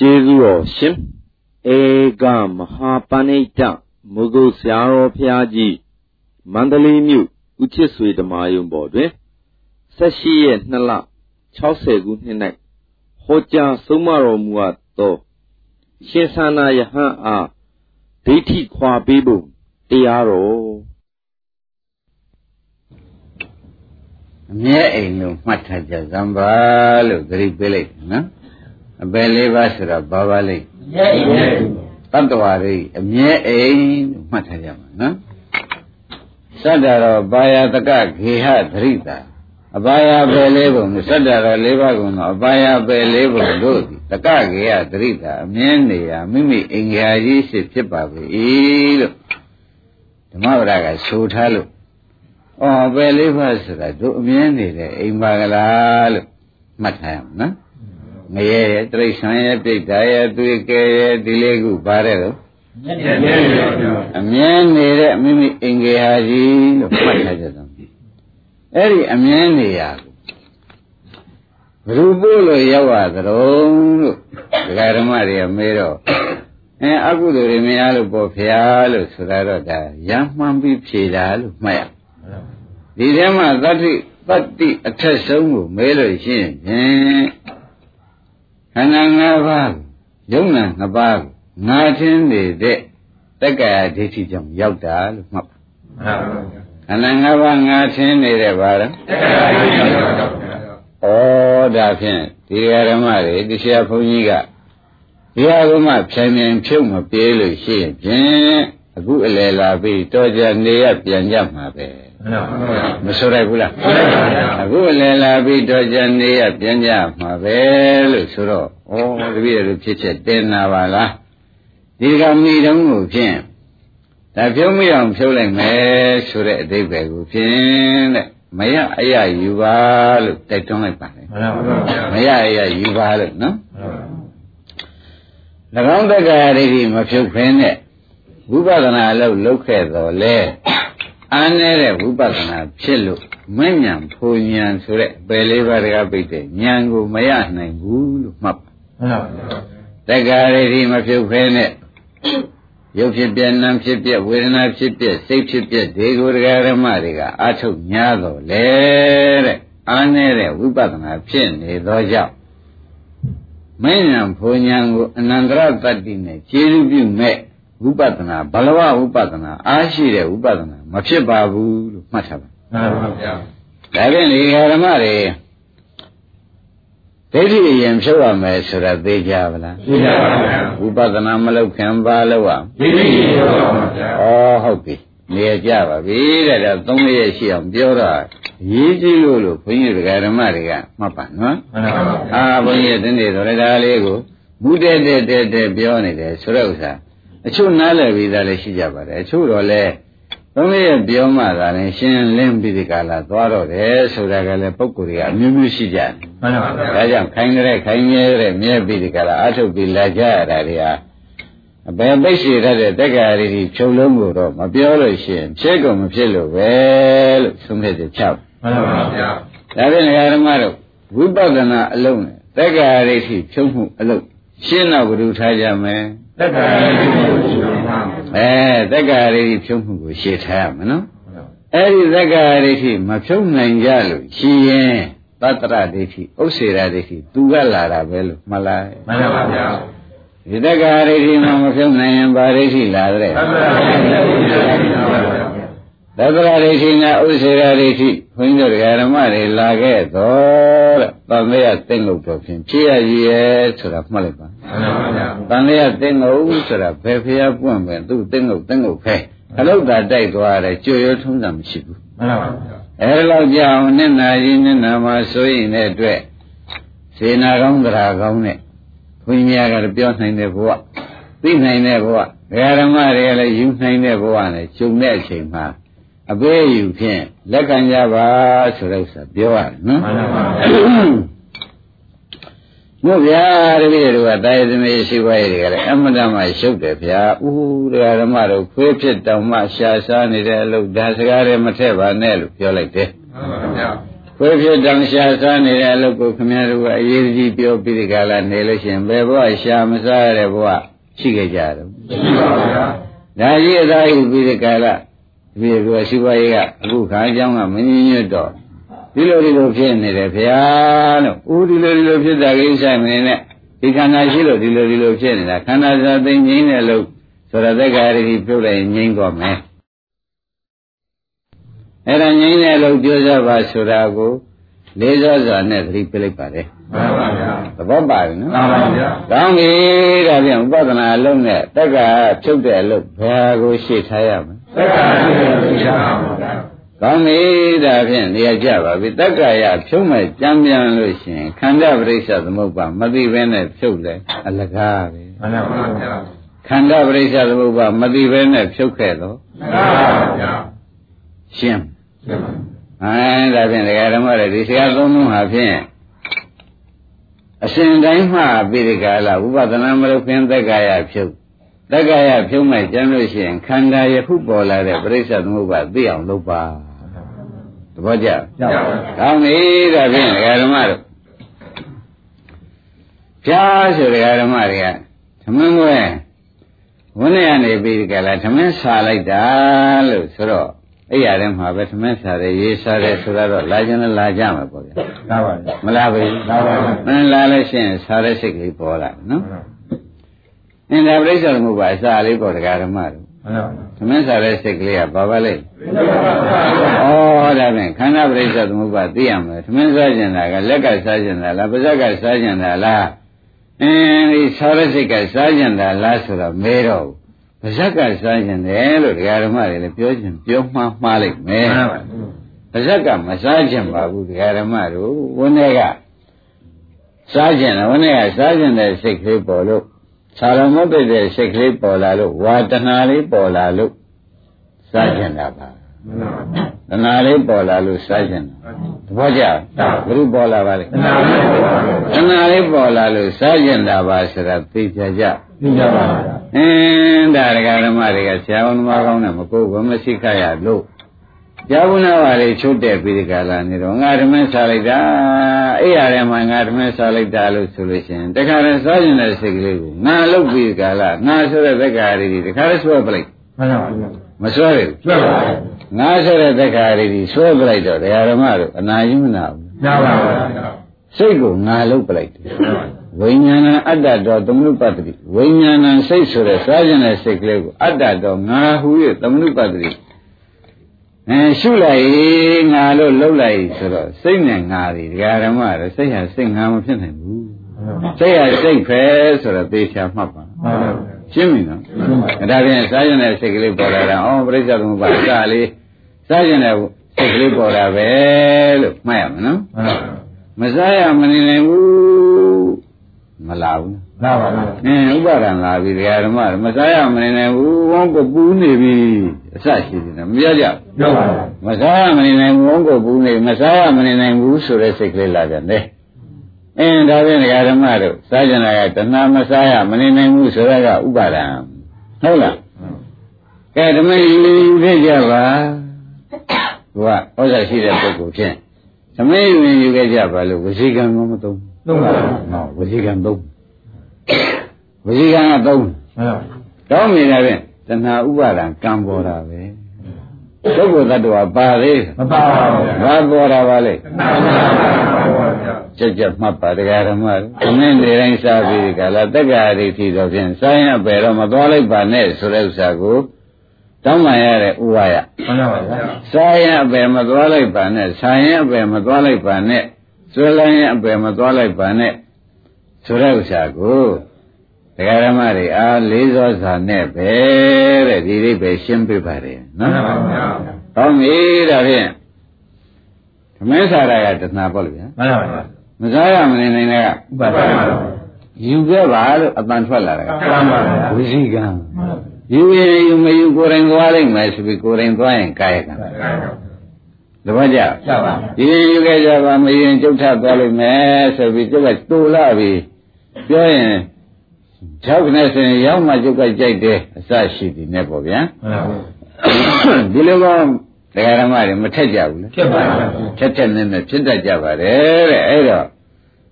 ကျေးဇူးတော်ရှင်ဧကမဟာပဏိတမုဂုတ်ဆရာတော်ဖျားကြီးမန္တလေးမြို့ဦးချစ်ဆွေဓမ္မယုံပေါ်တွင်18ရက်2လ60ခုနှစ်၌ဟောကြားဆုံးမတော်မူအပ်သောရှင်သာနာယဟန်အားဒိဋ္ဌိခွာပေးဖို့တရားတော်အမြဲအိမ်လို့မှတ်ထားကြဇံပါလို့သတိပေးလိုက်နော် အပယ်လေးပါးဆိုတာဘာပါလိမ့်အမြဲအိမ်တတ္တဝါတွေအမြဲအိမ်လို့မှတ်ထားကြမှာနော်သတ္တရောဘာယတကခေဟသရိတာအပါယပယ်လေးပုံသတ္တရော၄ပါးကုန်သောအပါယပယ်လေးပုံတို့သည်တကခေဟသရိတာအမြဲနေရာမိမိအင်္ဂါကြီးရှိဖြစ်ပါပြီလို့ဓမ္မဝရကဆိုထားလို့အော်ပယ်လေးပါးဆိုတာတို့အမြဲနေတဲ့အိမ်ပါကလားလို့မှတ်ထားရမှာနော် ငရဲရဲ့တိရစ္ဆာန်ရဲ့ပြိတ္တာရဲ့သွေးကဲရဲ့ဒီလေးခုပါတယ်လို့အမြဲနေတဲ့မိမိအင်္ဂေဟာကြီးလို့မှတ်ထားကြတယ်အဲ့ဒီအမြဲနေရဘယ်လိုပို့လို့ရောက်ရသတုံးလို့ဒကာဓမ္မတွေကမေးတော့အဲအကုသိုလ်တွေမရလို့ပေါ့ဖျားလို့ဆိုတာတော့ဒါရမ်းမှန်ပြီးဖြေတာလို့မှတ်ရဒီထဲမှာသတ္တိတတ္တိအထက်ဆုံးကိုမဲလို့ရှိရင်ခ န္ဓာ၅ပါးယုံနာ၅ပါးငါထင်းနေတဲ့တက္ကရာဒိဋ္ဌိကြောင့်ရောက်တာလို့မှတ်ပါမှန်ပါဘူးခန္ဓာ၅ပါးငါထင်းနေတဲ့ဘာလဲတက္ကရာဒိဋ္ဌိကြောင့်ရောက်တာဩဒါဖြင့်ဒီဓမ္မတွေတရားဘုန်းကြီးကဒီဟာကမှဖြန်ပြန်ဖြုတ်မပြေးလို့ရှိရင်ဖြင့်အခုအလယ်လာပြီးတော်ကြနေရပြန်ကြမှာပဲ မဆိုရဘူးလားအခုအလယ်လာပြီးတော့ကြနေရပြန်ကြမှာပဲလို့ဆိုတော့ဩတပည့်တို့ဖြစ်ချက်တင်နာပါလားဒီကမိတုံးကိုဖြင့်ဒါဖြုံးမရအောင်ဖြုံးလိုက်မယ်ဆိုတဲ့အတိတ်ပဲကိုဖြင့်တဲ့မရအရယူပါလို့တိုက်တွန်းလိုက်ပါတယ်မရအရယူပါလို့နော်၎င်းတက္ကရာဒိဋ္ဌိမဖြုတ်ခင်းတဲ့ဝိပဿနာအလုပ်လုပ်ခဲ့တော်လဲ အားနေတဲ့ဝိပဿနာဖြစ်လို့မဉ္ဇဉ်ဖူဉဏ်ဆိုတဲ့ပယ်လေးပါးတကပိတ်တဲ့ဉာဏ်ကိုမရနိုင်ဘူးလို့မှတ်ပါမှန်ပါဗျာတက္ကရာရီမဖြုတ်ဖဲနဲ့ရုပ်ဖြစ်ပြနာဖြစ်ပြဝေဒနာဖြစ်ပြစိတ်ဖြစ်ပြဒီကိုတရားဓမ္မတွေကအာထုတ်냐တော့လေတဲ့အားနေတဲ့ဝိပဿနာဖြစ်နေသောကြောင့်မဉ္ဇဉ်ဖူဉဏ်ကိုအနန္တရတတ္တိနဲ့ခြေလူပြုမဲ့ ဝိပဿနာဘလဝဝိပဿနာအားရှိတဲ့ဝိပဿနာမဖြစ်ပါဘူးလို့မှတ်ထားပါမှန်ပါဗျာဒါဖြင့်ဒီဓမ္မတွေဒိဋ္ဌိအရင်ဖြုတ်ရမယ်ဆိုတာသိကြပါလားသိကြပါဗျာဝိပဿနာမလုပ်ခင်ပါလို့ရဒိဋ္ဌိဖြုတ်ရပါဗျာဩဟုတ်ပြီနေရကြပါပြီတဲ့ဒါသုံးရက်ရှိအောင်ပြောတော့ရေးကြည့်လို့လို့ဘုန်းကြီးဓမ္မတွေကမှတ်ပါနော်မှန်ပါပါအာဘုန်းကြီးတင်းနေတော်ဒါလေးကိုမူတဲ့တဲ့တဲ့ပြောနေတယ်ဆိုတော့ဥစ္စာ အချို့နားလည်ပြီးသားလည်းရှိကြပါတယ်အချို့တော့လည်းသုံးရပြောမှသာလည်းရှင်းလင်းပြီးဒီကလာသွားတော့တယ်ဆိုတာကလည်းပုံကိုယ်တွေကအမျိုးမျိုးရှိကြတယ်မှန်ပါပါဒါကြောင့်ခိုင်းကြတဲ့ခိုင်းမြဲတဲ့မြဲပြီးဒီကလာအထုတ်ပြီးလာကြရတာတွေဟာအဘယ်ပိတ်ရှိရတဲ့တက္ကရာတွေဖြုံလုံးကိုတော့မပြောလို့ရှိရင်ဖြစ်ကုန်မဖြစ်လို့ပဲလို့သုံးဖြတ်ချက်ချမှန်ပါဗျာဒါဖြင့်ဓမ္မတို့ဝိပဿနာအလုံးနဲ့တက္ကရာတွေဖြုံမှုအလုံးရှင်းတော့ဘယ်လိုထားကြမလဲ တက္ကရာရိအဲတက္ကရာရိဖြုံးမှုကိုရှင်းထားရမယ်နော်အဲ့ဒီတက္ကရာရိမဖြုံးနိုင်ကြလို့ရှိရင်သတ္တရဒိဋ္ဌိဥစ္စေရဒိဋ္ဌိသူကလာတာပဲလို့မှတ်လိုက်မှန်ပါဗျာဒီတက္ကရာရိမှာမဖြုံးနိုင်ရင်ဗာဒိဋ္ဌိလာတဲ့သတ္တရဒိဋ္ဌိသဗ္ဗရာဒိဋ္ဌိနာဥစ္စေရာဒိဋ္ဌိခွင်းတို့ဓမ္မတွေလာခဲ့တော့တဲ့တန်လျာသိငုတ်တော်ဖြင့်ဖြစ်ရည်ရဲ့ဆိုတာမှတ်လိုက်ပါမှန်ပါဗျာ တန်လျာသိငုတ်ဆိုတာဘယ်ဖျားပွင့်ပဲသူ့သိငုတ်သိငုတ်ဖဲအလုတ်သာတိုက်သွားတယ်ကြွရထုံးတာမရှိဘူးမှန်ပါဗျာအဲလောက်ကြောင့်နဲ့နာကြီးနဲ့နာမှာဆိုရင်တဲ့အတွက်စေနာကောင်းတရားကောင်းနဲ့ခွင်းများကပြောနိုင်တဲ့ဘဝသိနိုင်တဲ့ဘဝဓမ္မတွေကလည်းယူနိုင်တဲ့ဘဝနဲ့ကျုံတဲ့အချိန်မှာအပေးယူဖြင့်လက်ခံကြပါဆိုတဲ့ဥစ္စာပြောရတယ်နော်မှန်ပါပါ တို့ဗျာတပည့်တို့ကတာယသမီးရှိပါရဲ့တွေကလည်းအမှန်တမ်းရှုပ်တယ်ဗျာဥဒကာဓမ္မတို့ခွေးဖြစ်တောင်မှရှားစားနေတဲ့အလုပ်ဒါစကားတွေမထည့်ပါနဲ့လို့ပြောလိုက်တယ်မှန်ပါဗျာခွေဖြစ်တောင်ရှာစားနေတဲ့အလုပ်ကိုခင်ဗျားတို့ကအရေးကြီးပြောပြီးဒီကလာနေလို့ရှိရင်ဘယ်ဘဝရှာမစားရတဲ့ဘဝရှိခဲ့ကြတော့ရှိပါဗျာဒါကြီးအသာယူပြီးဒီကလာဒီလိုရှိပါရဲ့ကအခုခါအကြောင်းကမငြင်းညွတ်တော့ ဒီလိုဒီလိုဖြစ်နေတယ်ဗျာလို့ဦးဒီလိုဒီလိုဖြစ်တာကိစ္စမနေနဲ့ဒီခန္ဓာရှိလို့ဒီလိုဒီလိုဖြစ်နေတာခန္ဓာသာသိငြိမ်းတဲ့လို့ဆိုတော့သက်္ကာရတိပြုတ်လိုက်ငြိမ်းသွားမယ်အဲ့ဒါငြိမ်းတဲ့လို့ပြောကြပါဆိုတာကိုလေးစားစွာနဲ့သတိပေးလိုက်ပါလေမှန်ပါဗျာသဘောပါပြီနော်မှန်ပါဗျာကောင်းပြီဒါပြန်ဥပဒနာအလုံးနဲ့တက္ကရာဖြုတ်တဲ့အလုပ်ဘယ်ကိုရှေ့ထားရမလဲတက္ကရာဖြုတ်တဲ့အလုပ်ရှားပါဗျာ ကောင်းပြီဒါဖြင့်နေရာကျပါပြီတက္ကရာဖြုတ်မဲ့ကြမ်းပြန်လို့ရှိရင်ခန္ဓာပရိစ္ဆသမုပ္ပါမသိဘဲနဲ့ဖြုတ်တယ်အလကားပဲမှန်ပါဗျာခန္ဓာပရိစ္ဆသမုပ္ပါမသိဘဲနဲ့ဖြုတ်ခဲ့တော့မှန်ပါဗျာရှင်းရှင်းပါအဲဒါဖြင့်ဒကာဓမ္မတွေဒီဆရာသုံးလုံးဟာဖြင့်အစဉ်တိုင်းမှပိရိကာလဥပဒနာမရုခင်သက်ကာယဖြုတ်သက်ကာယဖြုတ်မဲ့ကျမ်းလို့ရှိရင်ခန္ဓာယခုပေါ်လာတဲ့ပြိဿသမုပ္ပါသိအောင်လုပ်ပါသ ဘောကျပါကောင်းပြီဒါဖြင့်ဒကာဓမ္မတို့ဖြားဆိုဒကာဓမ္မတွေကသမင်းဝဲဝန်းထဲကနေပြီးဒီကလာသမင်းဆာလိုက်တာလို့ဆိုတော့အဲ့ရတဲ့မှာပဲသမင်းစားတယ်ရေးစားတယ်ဆိုတော့လာခြင်းလည်းလာကြမှာပေါ့ဗျာလာပါဗျာမလာဘူးလာပါဗျာမင်းလာလို့ရှိရင်စားတဲ့စိတ်ကလေးပေါ်လာနော်အင်းဒါပြိဿသမုပ္ပါအစာလေးပေါ်တရားဓမ္မတို့ သမင်းစားတဲ့စိတ်ကလေးကဘာပါလဲဩဒါဖြင့်ခန္ဓာပြိဿသမုပ္ပါသိရမယ်သမင်းစားကျင်တာကလက်ကစားကျင်တာလားပါးစပ်ကစားကျင်တာလားအင်းဒီစားတဲ့စိတ်ကစားကျင်တာလားဆိုတော့မဲတော့ပါဇက်ကစားခြင်းတယ်လို့ဒကာဓမ္မတွေလည်းပြောခြင်းပြောမှားမှားလိုက်မယ်မှန်ပါပါဇက်ကမစားခြင်းပါဘူးဒကာဓမ္မတို့ဝန်းထဲကစားခြင်းတယ်ဝန်းထဲကစားခြင်းတဲ့စိတ်ကလေးပေါ်လို့ သာရမုတ်တဲ့စိတ်ကလေးပေါ်လာလို့ဝါတနာလေးပေါ်လာလို့စားခြင်းတာပါတဏှာလေးပေါ်လာလို့စားခြင်းတဘောကြဘုရုပေါ်လာပါလေတဏှာလေးပေါ်လာလို့စားခြင်းတာပါဆိုတာသိကြကြသိကြပါပါအင်းဒါဒကာဓမ္မတွေကဆရာဝန်မကောင်းနဲ့မကိုယ်ဘမရှိခရလို့ ကြာဘူးနာပါလေချုပ်တဲ့ပြီးဒီကလာနေတော့ငါဓမင်းစားလိုက်တာအဲ့ရထဲမှာငါဓမင်းစားလိုက်တာလို့ဆိုလို့ရှိရင်တခါတည်းစားကျင်တဲ့စိတ်ကလေးကိုငါလုတ်ပြီးဒီကလာငါဆိုတဲ့သက္ကာရီတခါတည်းဆွဲပလိုက်မှန်ပါပါမဆွဲဘူးဆွဲပါငါဆိုတဲ့သက္ကာရီဆွဲပလိုက်တော့တရားဓမ္မတို့အနာယုမနာဘူးနာပါပါစိတ်ကိုငါလုတ်ပလိုက်တယ်ဝိညာဏအတ္တတော်သမနုပတ္တိဝိညာဏစိတ်ဆိုတဲ့စားခြင်းတဲ့စိတ်ကလေးကိုအတ္တတော်ငါဟူ၍သမနုပတ္တိ အဲရှုလိုက်ငါလို့လှုပ်လိုက်ဆိုတော့စိတ်နဲ့ငါတွေဒကာဓမ္မရစိတ်ဟာစိတ်ငါမဖြစ်နိုင်ဘူးစိတ်ဟာစိတ်ပဲဆိုတော့သေချာမှတ်ပါရှင်းပြီနော်ဒါဖြင့်စားခြင်းတဲ့စိတ်ကလေးပေါ်လာတာအော်ပြိဿသမုပ္ပါစလေးစားခြင်းတဲ့စိတ်ကလေးပေါ်လာပဲလို့မှတ်ရမယ်နော်မစားရမနေနိုင်ဘူး မလာဘူးလာပါဘူးအင်းဥပါဒံလာပြီဒကာဓမ္မမစားရမနေနိုင်ဘူးဝန်းကပူးနေပြီအစရှိတယ်မပြောကြပြောပါဘူးမစားရမနေနိုင်ဘူးဝန်းကပူးနေမစားရမနေနိုင်ဘူးဆိုတဲ့စိတ်ကလေးလာပြန်တယ်အင်းဒါဖြင့်ဒကာဓမ္မတို့စားကြတာကတဏှာမစားရမနေနိုင်ဘူးဆိုတော့ကဥပါဒံဟုတ်လားကဲဓမ္မယူဖြစ်ကြပါသူကဩဇာရှိတဲ့ပုဂ္ဂိုလ်ဖြင့်သမီးယူယူခဲ့ကြပါလို့ဝစီကံကမသုံး သုံးပါဘူးဟောဝစီကံသုံးဝစီကံကသုံးမှန်ပါတောင်းနေတာဖြင့်တဏှာဥပါဒံကံပေါ်တာပဲပုဂ္ဂိုလ်တ attva ပါသေးမပါပါဘူးဘာပေါ်တာပါလဲကြက်ကြက်မှတ်ပါတရားဓမ္မသမင်းနေတိုင်းစားပြီးကလာတက္ကရာဒိဋ္ဌိတော့ဖြင့်စာရင်ပဲတော့မသွားလိုက်ပါနဲ့ဆိုတဲ့ဥစ္စာကိုတောင်းပန်ရတဲ့ဥပါယမှန်ပါဗျာစာရင်အပယ်မသွားလိုက်ပါနဲ့ဆာရင်အပယ်မသွားလိုက်ပါနဲ့ ဆွဲလိုင်းရင်အပယ်မသွားလိုက်ပါနဲ့ဆိုတဲ့ဥစ္စာကိုတရားဓမ္မတွေအားလေးစောစွာနဲ့ပဲတဲ့ဒီလေးပဲရှင်းပြပါတယ်နော်မှန်ပါဗျာဟောမေးဒါဖြင့်ဓမ္မစာရကတဏှာပေါ့လေဗျာမှန်ပါဗျာမစားရမနေနိုင်တဲ့ကဥပါဒနာယူခဲ့ပါလို့အပန်ထွက်လာတယ်မှန်ပါဗျာဝိဇိကံယူရင်ယူမယူကိုယ်တိုင်သွားလိုက်မယ်ဆိုပြီးကိုယ်တိုင်သွားရင်ကာယကံတပ ည့်ကြကြပါဒီယူခဲ့ကြပါမရင်ကျုပ်ထသွားလိုက်မယ်ဆိုပြီးကျုပ်ကတူလာပြီပြောရင်၆ခနဲ့ဆိုရင်ရောက်မှကျုပ်ကကြိုက်တယ်အစရှိသည်နဲ့ပေါ့ဗျာဒီလိုကဒတရားဓမ္မတွေမထက်ကြဘူးလေဖြစ်ပါဗျာထက်ထက်နဲ့နဲ့ဖြစ်တတ်ကြပါတယ်တဲ့အဲ့တော့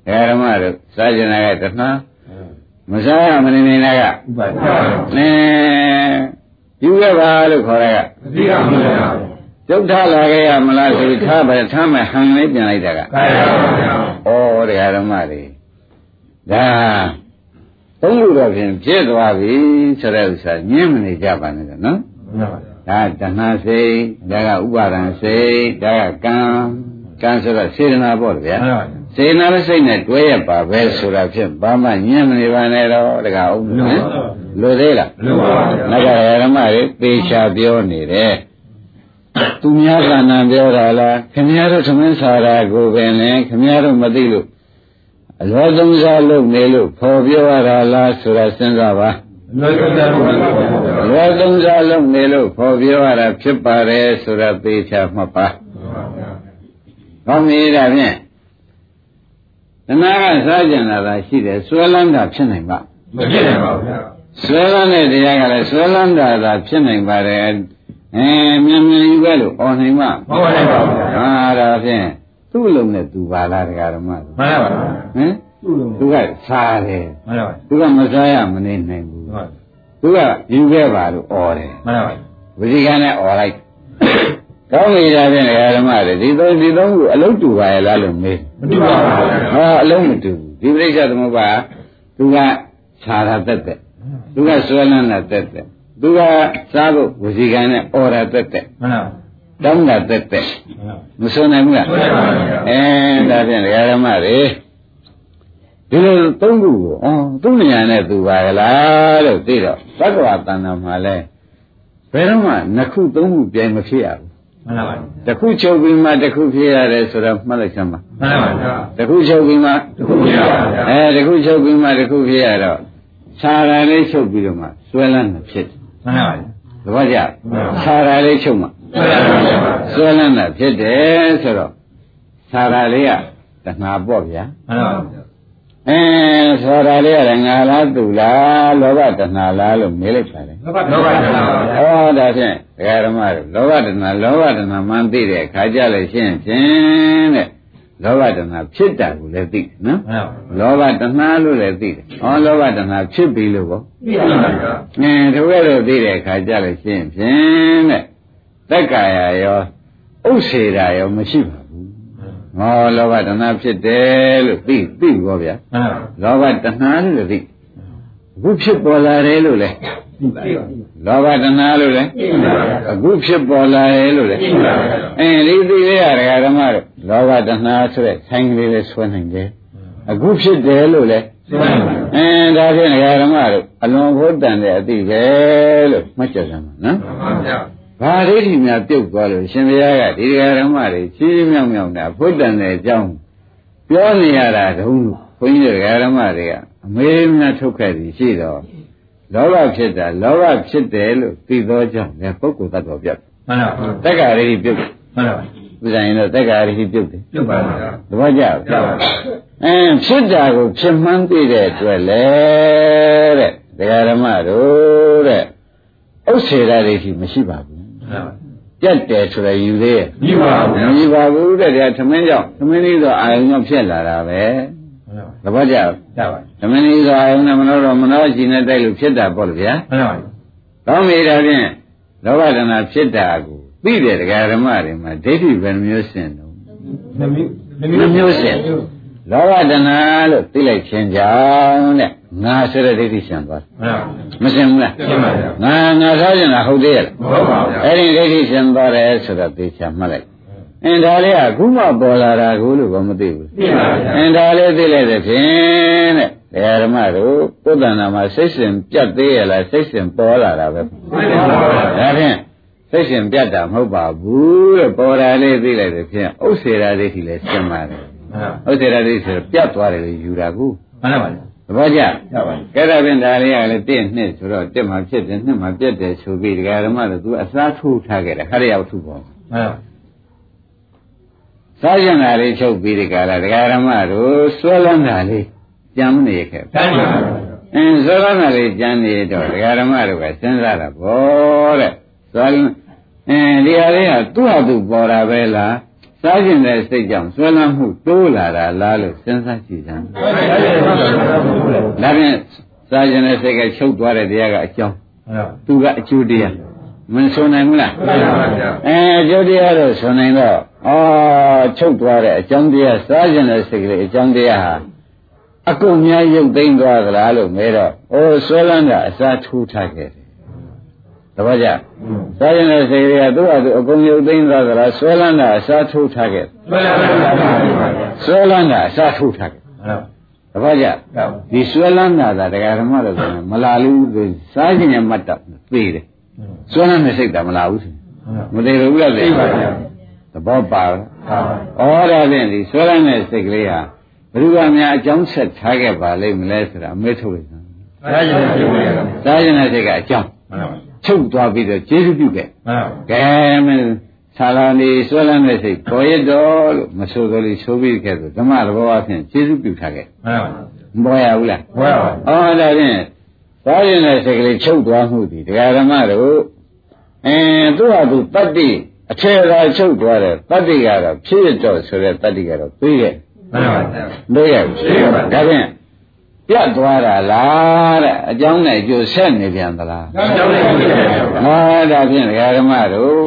တရားဓမ္မတို့စားကျင်တာကတဏှာမစားရမနေနေတာကဥပါဗျာနဲယူရပါလို့ခေါ်ရကအတိကမလို့ရ ပါဗျာကျုပ်ထားလာခဲ့ရမလားဆိုပြီးထားပဲထားမယ်ဟန်လေးပြန်လိုက်တာကကာယပါဗျာဩတရားဓမ္မတွေဒါသုံးခုတော့ဖြင့်ဖြစ်သွားပြီဆိုတဲ့ဥစ္စာညင်းမနေကြပါနဲ့တော့နော်မှန်ပါဗျာဒါတဏှာစိတ်ဒါကဥပါဒံစိတ်ဒါကကံကံဆိုတော့စေတနာပေါ့ဗျာမှန်ပါဗျာစေတနာနဲ့စိတ်နဲ့တွဲရပါပဲဆိုတာဖြင့်ဘာမှညင်းမနေပါနဲ့တော့တကအောင်နော်လိုသေးလားလို့ပါဗျာနဂရဓမ္မတွေပေချာပြောနေတယ် သူများကဏ္ဍပြောတာလားခင်ဗျားတို့သမင်းစားတာကိုပင်လေခင်ဗျားတို့မသိလို့အလောသုံးစားလုပ်နေလို့ဖော်ပြောရတာလားဆိုတာစဉ်းစားပါလို့ကြတယ်လို့ပါဗျာအလောသုံးစားလုပ်နေလို့ဖော်ပြောရတာဖြစ်ပါတယ်ဆိုတာပေချာမှတ်ပါ။ကောင်းပြီဒါဖြင့်တဏှာကစားကြံလာတာရှိတယ်ဆွဲလန်းတာဖြစ်နိုင်ပါမဖြစ်နိုင်ပါဘူးဗျာဆွဲလန်းတဲ့တရားကလည်းဆွဲလန်းတာသာဖြစ်နိုင်ပါတယ်။ အဲမြန်မြန်ယူခဲ့လို့အော်နိုင်မှာမဟုတ်နိုင်ပါဘူး။ဟာဒါဖြင့်သူ့လုံနဲ့သူပါလားတရားဓမ္မ။မှန်ပါပါ။ဟမ်သူ့လုံသူကစားတယ်။မှန်ပါပါ။သူကမစားရမနေနိုင်ဘူး။ဟုတ်။သူကယူခဲ့ပါလို့အော်တယ်။မှန်ပါပါ။ဝိဇိကနဲ့အော်လိုက်။ကောင်းလေဒါဖြင့်တရားဓမ္မတွေဒီသုံးဒီသုံးကိုအလုံးတူပါရဲ့လားလို့မေး။မတူပါဘူး။ဟာအလုံးမတူဘူး။ဒီပြိဿသမုပ္ပါသူကခြားတာတက်တက်သူကစွဲလန်းတာတက်တက် သူကစားဖို့ဝစီကံနဲ့အော်တာတက်တက်မှန်ပါတောင်းတာတက်တက်မှန်ပါမစွနိုင်ဘူးလားဆွဲနိုင်ပါဗျာအဲဒါဖြင့်ဒကာရမတွေဒီလိုသုံးခုကိုအော်သူ့နေရာနဲ့သူပါကလားလို့သိတော့သတ္တဝါတဏ္ဍာမှာလဲဘယ်တော့မှနှစ်ခုသုံးခုပြိုင်မဖြစ်ရဘူးမှန်ပါတစ်ခုချုပ်ပြီးမှတစ်ခုဖြစ်ရတယ်ဆိုတော့မှတ်လိုက်စမ်းပါမှန်ပါဗျာတစ်ခုချုပ်ပြီးမှတခုပြရပါဗျာအဲတခုချုပ်ပြီးမှတခုဖြစ်ရတော့ခြာရာလေးချုပ်ပြီးတော့မှဆွဲလန်းတာဖြစ်တယ် မှန်ပါဗျာသဘောကျခြာရာလေးချုပ်မှဆွဲနိုင်ပါဗျာဆွဲလန်းတာဖြစ်တယ်ဆိုတော့ခြာရာလေးကတဏှာပေါ့ဗျာမှန်ပါဗျာအဲခြာရာလေးကလည်းငါလားသူလားလောဘတဏှာလားလို့မေးလိုက်ပါတယ်လောဘလောဘတဏှာပါဗျာဟောဒါဖြင့်ဒကာဓမ္မတို့လောဘတဏှာလောဘတဏှာမှန်သိတဲ့အခါကြလို့ရှင်းဖြင့်တဲ့ လောဘတဏှာဖြစ်တာကိုလည်းသိတယ်နော်မှန်ပါလောဘတဏှာလို့လည်းသိတယ်။ဟောလောဘတဏှာဖြစ်ပြီလို့ပေါ့ပြရပါဗျာ။အင်းတကယ်လို့သိတဲ့အခါကြလို့ရှင်းဖြင့်တဲ့။သက်ကာယရောဥစ္စေတာရောမရှိပါဘူး။ဟောလောဘတဏှာဖြစ်တယ်လို့သိသိဘောဗျာမှန်ပါ။လောဘတဏှာလို့လည်းသိ။အခုဖြစ်ပေါ်လာတယ်လို့လည်းသိပါဗျာလောဘတဏှာလို့လည်းသိပါဗျာအခုဖြစ်ပေါ်လာတယ်လို့လည်းသိပါဗျာအင်းဒီသိလေးရဓမ္မတို့ လောဘတဏှာဆိုတဲ့ဆိုင်ကလေးလေးဆွဲနိုင်တယ်။အခုဖြစ်တယ်လို့လည်းဆွဲနိုင်ပါဗျာအင်းဒါဖြင့်ဒကာဓမ္မတို့အလွန်ဘုဒ္ဓံတဲ့အတိပဲလို့မှတ်ချက်စမ်းပါနော်မှန်ပါဗျာ။ဘာဒိဋ္ဌိများပြုတ်သွားလို့ရှင်ဘုရားကဒီဒကာဓမ္မတွေချီးမြောက်မြောက်တာဘုဒ္ဓံတဲ့အကြောင်းပြောနေရတာတုံးလို့ဘုန်းကြီးဒကာဓမ္မတွေကအမေးများထုတ်ခဲ့ပြီးရှိတော့လောဘဖြစ်တာလောဘဖြစ်တယ်လို့သိသောကြောင့်လည်းပုဂ္ဂိုလ်သတ္တဝါပြတ်မှန်ပါတက္ကရာရိပြုတ်တယ်မှန်ပါ ဥစ္စာရင်တော့တက္ကရာရိပြုတ်တယ်ပြုတ်ပါဗျာသဘောကျလားကြောက်ပါအင်းဖြစ်တာကိုဖြစ်မှန်းသိတဲ့အတွက်လေတဲ့ဒကာဓမ္မတို့တဲ့ဥစ္စေရဒိဋ္ဌိမရှိပါဘူးမှန်ပါပြတ်တယ်ဆိုရယူသေးရဲ့ပြီးပါဗျာမရှိပါဘူးတဲ့ဒါသမင်းကြောင့်သမင်းလေးဆိုအာယုံကြောင့်ဖြစ်လာတာပဲမှန်ပါသဘောကျလားကြောက်ပါသမင်းလေးဆိုအာယုံနဲ့မနောတော့မနောရှိနေတိုက်လို့ဖြစ်တာပေါ့လေဗျာမှန်ပါကောင်းပြီဒါဖြင့်လောဘဒနာဖြစ်တာကို သိတဲ့ဒကာဓမ္မတွေမှာဒိဋ္ဌိဘယ်နှမျိုးရှင်းတော့နှမျိုးနှမျိုးရှင်းလောဘဒနာလို့သိလိုက်ခြင်းကြောင့်တဲ့ငါဆိုတဲ့ဒိဋ္ဌိရှင်းသွားတယ်မှန်ပါမရှင်းဘူးလားရှင်းပါဗျာငါငါစားခြင်းလားဟုတ်သေးရဲ့လားမဟုတ်ပါဗျာအဲ့ဒီဒိဋ္ဌိရှင်းသွားတယ်ဆိုတော့သိချာမှတ်လိုက်အင်းဒါလေးကအခုမှပေါ်လာတာကိုလို့ဘာမသိဘူးသိပါဗျာအင်းဒါလေးသိလိုက်တဲ့ဖြင့်တဲ့တရားဓမ္မတို့ပုဒ္ဒနာမှာစိတ်စဉ်ပြတ်သေးရလားစိတ်စဉ်ပေါ်လာတာပဲသိပါဗျာဒါဖြင့် စိတ်ရှင်ပြတ်တာမဟုတ်ပါဘူးတဲ့ပေါ်တာလေးသိလိုက်တဲ့ဖြင့်ဥစ္စေရာဒိဋ္ဌိလည်းရှင်းပါတယ်မှန်ပါဥစ္စေရာဒိဋ္ဌိဆိုတော့ပြတ်သွားတယ်လို့ယူတာကူမှန်ပါသဘောကျကြောက်ပါကဲဒါဖြင့်ဒါလေးကလည်းတင့်နှစ်ဆိုတော့တက်မှဖြစ်တယ်နှစ်မှပြတ်တယ်ဆိုပြီးဒကာဓမ္မတို့သူအစားထိုးထားခဲ့တယ်ခရရောက်ထုပေါ်မှန်ပါစားကျင်တာလေးချုပ်ပြီးဒီကလာဒကာဓမ္မတို့ဆွဲလန်းတာလေးကြမ်းနေခဲ့တန်းပါဗျာအင်းဆွဲလန်းတာလေးကြမ်းနေတော့ဒကာဓမ္မတို့ကစဉ်းစားတာဗောတဲ့ ဆွဲလန်းအင်းဒီဟာလေးကသူ့ဟာသူပေါ်တာပဲလားစားကျင်တဲ့စိတ်ကြောင့်ဆွဲလန်းမှုတိုးလာတာလားလို့စဉ်းစားကြည့်စမ်းဒါဖြင့်စားကျင်တဲ့စိတ်ကချုပ်သွားတဲ့တရားကအကြောင်းသူကအကျိုးတရားမဆိုနိုင်ဘူးလားအဲအကျိုးတရားတော့ဆိုနိုင်တော့အော်ချုပ်သွားတဲ့အကြောင်းတရားစားကျင်တဲ့စိတ်ကလေးအကြောင်းတရားဟာအကုန်များရုပ်သိမ်းသွားသလားလို့မဲတော့အိုးဆွဲလန်းတာအစားထိုးထားခဲ့တယ် တပည့်ကြစားရင်တဲ့စိတ်တွေကသူ့ဟာသူအကုန်ရုပ်သိမ်းသွားသလားဆွဲလန်းတာအစားထိုးထားခဲ့ဆွဲလန်းတာအစားထိုးထားခဲ့တပည့်ကြဒီဆွဲလန်းတာဒါတရားဓမ္မလို့ဆိုရင်မလာလို့စားခြင်းရမှတ်တော့သိတယ်ဆွဲလန်းတဲ့စိတ်ကမလာဘူးဆိုမသိဘူးလားသိပါဗျာသဘောပါလားဩဒါဖြင့်ဒီဆွဲလန်းတဲ့စိတ်ကလေးဟာဘယ်သူကများအကြောင်းဆက်ထားခဲ့ပါလိမ့်မလဲဆိုတာအမေးထုတ်လိုက်တာစားခြင်းတဲ့စိတ်စားခြင်းတဲ့စိတ်ကအကြောင်း ချုပ်သွားပြီးတော့ကျေးဇူးပြုခဲ့ကဲမင်းဆာလာနေဆွဲလန်းတဲ့စိတ်ပေါ်ရတော့လို့မဆိုတော့လေဆိုပြီးခဲ့ဆိုဓမ္မသဘောအဖြစ်ကျေးဇူးပြုထားခဲ့မပေါ်ရဘူးလားပေါ်ရပါဘူးဩဒါဖြင့်စားခြင်းတဲ့စိတ်ကလေးချုပ်သွားမှုဒီတရားဓမ္မတို့အင်းသူ့ဟာသူတတ္တိအထေရာချုပ်သွားတယ်တတ္တိကတော့ဖြစ်ရတော့ဆိုတဲ့တတ္တိကတော့ပြီးခဲ့မှန်ပါဗျာလို့ရပြီဒါဖြင့် ပြတ်သွားတာလားတဲ့အကြောင်းနဲ့ကြိုဆက်နေပြန်သလားအကြောင်းနဲ့ကြိုဆက်နေပါဘူးဟာဒါဖြင့်ဒကာဓမ္မတို့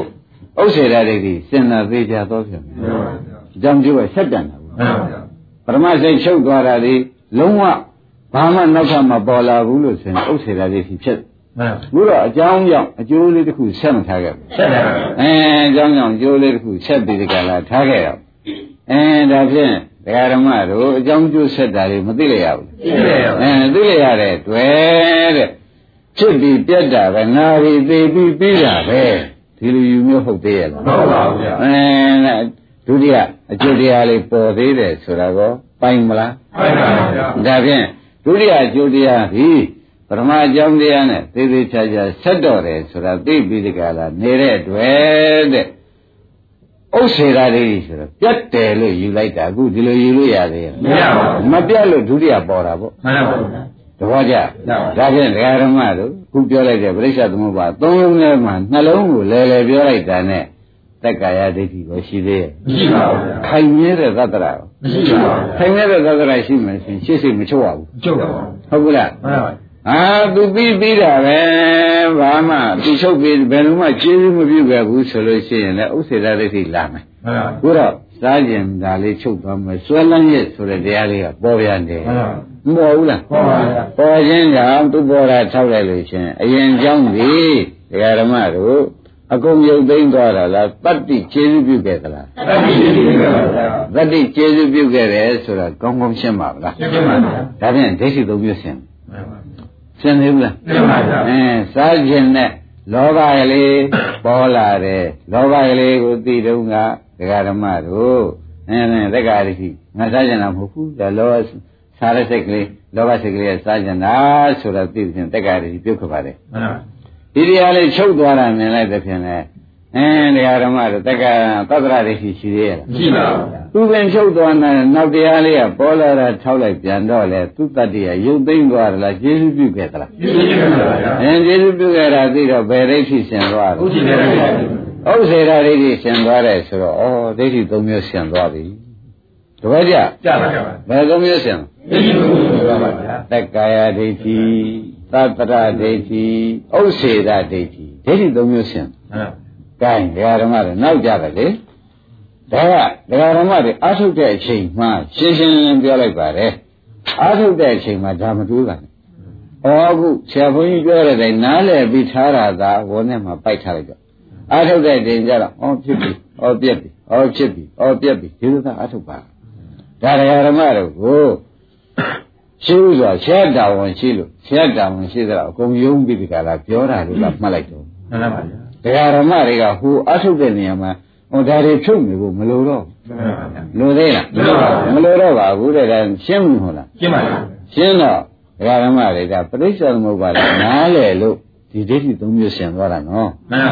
ဥစ္စေရဒိဋ္ဌိစင်နာသေးကြတော့ပြန်မှန်ပါဗျာအကြောင်းကျိုးကဆက်တန်တာဘူးမှန်ပါဗျာပရမစိတ်ချုပ်သွားတာဒီလုံးဝဘာမှနောက်ထပ်မပေါ်လာဘူးလို့ဆိုရင်ဥစ္စေရဒိဋ္ဌိဖြစ်မှန်ဘူးတော့အကြောင်းကြောင့်အကျိုးလေးတစ်ခုဆက်မထားခဲ့ဘူးဆက်တယ်အဲအကြောင်းကြောင့်အကျိုးလေးတစ်ခုဆက်ပြီးဒီကလာထားခဲ့တော့အဲဒါဖြင့်တရားဓမ္မတို့အကြောင်းကျိုးဆက်တာတွေမသိရဘူးသိရပါဘူး အဲသိရတဲ့တွေ့တဲ့ဖြစ်ပြီးပြတ်တာပဲငါပြီးသိပြီးပြီးတာပဲဒီလိုယူမျိုးဟုတ်သေးရဲ့လားဟုတ်ပါဘူးဗျအဲဒုတိယအကျိုးတရားလေးပေါ်သေးတယ်ဆိုတာကောပိုင်မလားပိုင်ပါဗျာဒါဖြင့်ဒုတိယအကျိုးတရားဒီပရမအကြောင်းတရားနဲ့သေသေးချာချာဆက်တော့တယ်ဆိုတာသိပြီးဒီကလာနေတဲ့တွေ့တဲ့ ဥစ္စေရာလေးဆိုတော့ပြတ်တယ်လို့ယူလိုက်တာအခုဒီလိုယူလို့ရသေးရဲ့မရပါဘူးမပြတ်လို့ဒုတိယပေါ်တာပေါ့မှန်ပါဘူးတဘောကြဒါဖြင့်ဒကာဓမ္မတို့ခုပြောလိုက်တဲ့ပရိစ္ဆသမုပ္ပါသုံးလုံးထဲမှာနှလုံးကိုလဲလဲပြောလိုက်တာနဲ့တက္ကာယဒိဋ္ဌိကိုရှိသေးရဲ့မရှိပါဘူးခိုင်မြဲတဲ့သတ္တရာမရှိပါဘူးခိုင်မြဲတဲ့သတ္တရာရှိမှဆိုရင်ရှေ့စိတ်မချုပ်ရဘူးမချုပ်ပါဘူးဟုတ်ကလားမှန်ပါဘူး အာသူပြီးပြီးတာပဲဘာမှသူချုပ်ပြီးဘယ်လိုမှကျေးဇူးမပြုခဲ့ဘူးဆိုလို့ရှိရင်လည်းဥစ္စေတဒိဋ္ဌိလာမယ်မှန်ပါဘူးတော့စားကျင်ဒါလေးချုပ်သွားမယ်စွဲလန်းရဲ့ဆိုတဲ့တရားလေးကပေါ်ပြန်တယ်မှန်ပါမပေါ်ဘူးလားပေါ်ပါဗျာပေါ်ခြင်းကြောင့်သူပေါ်တာထောက်လိုက်လို့ရှင်အရင်ကြောင်းပြီဒကာဓမ္မတို့အကုန်ရုပ်သိမ်းသွားတာလားတတ္တိကျေစုပြုခဲ့သလားတတ္တိကျေစုပြုခဲ့ပါဗျာတတ္တိကျေစုပြုခဲ့တယ်ဆိုတာကောင်းကောင်းရှင်းပါဗလားရှင်းပါဗျာဒါဖြင့်ဒိဋ္ဌိသုံးမျိုးရှင်းမှန်ပါ ရှင်းသေးဘူးလားရှင်းပါဗျာအင်းစားခြင်းနဲ့လောဘကလေးပေါ်လာတယ်လောဘကလေးကိုသိတုန်းကဒကာဓမ္မတို့အင်းသက္ကာရိရှိငါစားကြတာမဟုတ်ဘူးဒါလောစားတဲ့စိတ်ကလေးလောဘစိတ်ကလေးစားကြတာဆိုတော့သိတဲ့သက္ကာရိပြုတ်ခပါတယ်မှန်ပါဒီတရားလေးချုပ်သွားတာမြင်လိုက်တဲ့ဖြင့်လေ အင်းတရားဓမ္မတို့တက္ကသတ္တရဒိဋ္ဌိရှိသေးရဲ့လားရှိပါဘူးသူပင်ချုပ်သွားတဲ့နောက်တရားလေးကပေါ်လာတာထောက်လိုက်ပြန်တော့လေသူတတ္တိယရုပ်သိမ်းသွားတယ်လားကျေစုပြုခဲ့သလားကျေစုပြုခဲ့ပါဗျာအင်းကျေစုပြုခဲ့တာသိတော့ဘယ်ဒိဋ္ဌိရှင်သွားလဲဥရှိတယ်ဥစေရာဒိဋ္ဌိရှင်သွားတယ်ဆိုတော့ဩဒိဋ္ဌိသုံးမျိုးရှင်သွားပြီတပည့်ကြကြပါကြပါဘယ်သုံးမျိုးရှင်ဒိဋ္ဌိသုံးမျိုးသွားပါဗျာတက္ကာယဒိဋ္ဌိသတ္တရဒိဋ္ဌိဥစေရာဒိဋ္ဌိဒိဋ္ဌိသုံးမျိုးရှင်ဟုတ် ကဲဒကာဓမ္မတွေနောက်ကြတယ်လေဒါကဒကာဓမ္မတွေအာထုတ်တဲ့အချိန်မှရှင်းရှင်းလင်းလင်းပြောလိုက်ပါတယ်အာထုတ်တဲ့အချိန်မှာဒါမတွေးပါနဲ့ဩအခုဆရာဘုန်းကြီးပြောတဲ့တိုင်နားလည်ပြီးထားတာသာဝန်းထဲမှာပိုက်ထားလိုက်တော့အာထုတ်တဲ့တင်ကြတော့ဩဖြစ်ပြီဩပြက်ပြီဩဖြစ်ပြီဩပြက်ပြီဒီလိုသာအာထုတ်ပါဒါဒကာဓမ္မတို့ကိုရှိဥစွာဆရာတာဝန်ရှိလို့ဆရာတာဝန်ရှိတော့အကုန်ယုံပြီးဒီကလာပြောတာလို့ကမှတ်လိုက်တော့မှန်ပါဗျာ တရားဓမ္မတွေကဟိုအထုတ်တဲ့နေရာမှာဟိုဒါတွေဖြုတ်နေဖို့မလိုတော့လိုသေးလားမလိုတော့ပါဘူးတဲ့ဒါရှင်းမှုဟုတ်လားရှင်းပါလားရှင်းတော့တရားဓမ္မတွေကပရိစ္ဆေသမုပ္ပါဒနားလေလို့ဒီဒိဋ္ဌိသုံးမျိုးရှင်းသွားတာနော်မှန်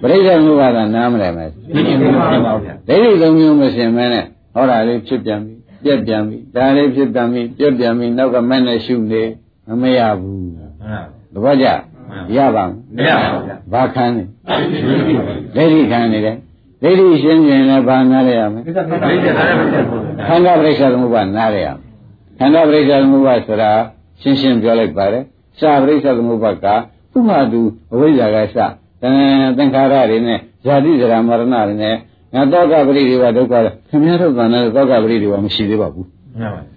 ပါဗျာပရိစ္ဆေသမုပ္ပါဒနားမလဲမယ်ဒိဋ္ဌိသုံးမျိုးရှင်းပါဗျာဒိဋ္ဌိသုံးမျိုးမရှင်းမဲနဲ့ဟောတာလေးဖြစ်ပြန်ပြီပြက်ပြန်ပြီဒါလေးဖြစ်ပြန်ပြီပြက်ပြန်ပြီနောက်ကမဲ့နဲ့ရှုနေမမရဘူးမှန်ပါတပည့် ကြရပါမမရပါဘူးဗျာဘာခံနေဒိဋ္ဌိခံနေတယ်ဒိဋ္ဌိရှင်းရင်လည်းဘာနားရရမလဲကိစ္စကိစ္စဒါလည်းမဖြစ်ဘူးခန္ဓာပရိစ္ဆေသမုပ္ပါနားရရမယ်ခန္ဓာပရိစ္ဆေသမုပ္ပါဆိုတာရှင်းရှင်းပြောလိုက်ပါတယ်စာပရိစ္ဆေသမုပ္ပါကသူ့မှာသူအဝိဇ္ဇာကစသံသင်္ခါရတွေနဲ့ဇာတိဇရာမရဏတွေနဲ့ငါတောကပရိဒီဝဒုက္ခခင်ဗျားတို့ကလည်းတောကပရိဒီဝမရှိသေးပါဘူးမရပါဘူး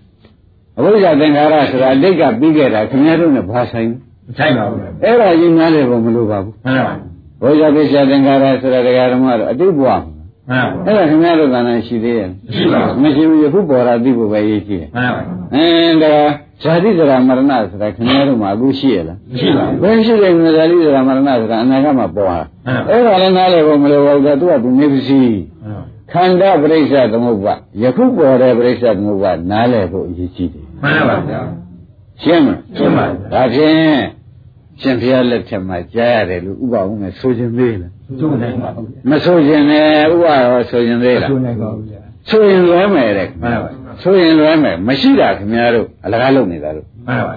အဝိဇ္ဇာသင်္ခါရဆိုတာအတိတ်ကပြီးခဲ့တာခင်ဗျားတို့နဲ့ဘာဆိုင် မဆိုင်ပါဘူးအဲ့ဒါရင်နားတယ်ဘုံမလို့ပါဘူးမှန်ပါဘူးဘုရားပိစ္ဆာသင်္ခါရဆိုတာတရားဓမ္မတော့အတိတ်ဘဝမှာမှန်ပါဘူးအဲ့ဒါခင်ဗျားတို့ကလည်းရှိသေးရဲ့မရှိပါဘူးမရှိဘူးယခုပေါ်တာသိဖို့ပဲရေးကြည့်တယ်မှန်ပါဘူးအင်းဒါဇာတိဇရာမရဏဆိုတာခင်ဗျားတို့မှာအခုရှိရလားမရှိပါဘူးဘယ်ရှိတယ်ဇာတိဇရာမရဏဆိုတာအနာဂတ်မှာပေါ်လာမှန်ပါအဲ့ဒါလည်းနားလေဘုံမလို့ပါဘူးသူကသူနေပစီမှန်ပါခန္ဓာပရိစ္ဆသမုပ္ပါယခုပေါ်တဲ့ပရိစ္ဆသမုပ္ပါနားလေဖို့အရေးကြီးတယ်မှန်ပါဗျာရှင်းမလားရှင်းပါပြီဒါဖြင့် ရှင်ဘုရားလက်ထက်မှာကြားရတယ်လို့ဥပအောင်နဲ့ဆိုခြင်းသေးလားကျိုးနိုင်ပါဘူးဗျာမဆိုခြင်းနဲ့ဥပရောဆိုခြင်းသေးလားကျိုးနိုင်ပါဘူးဗျာဆိုရင်လွဲမယ်တဲ့မှန်ပါပါဆိုရင်လွဲမယ်မရှိတာခင်ဗျားတို့အလကားလုပ်နေတာလို့မှန်ပါပါ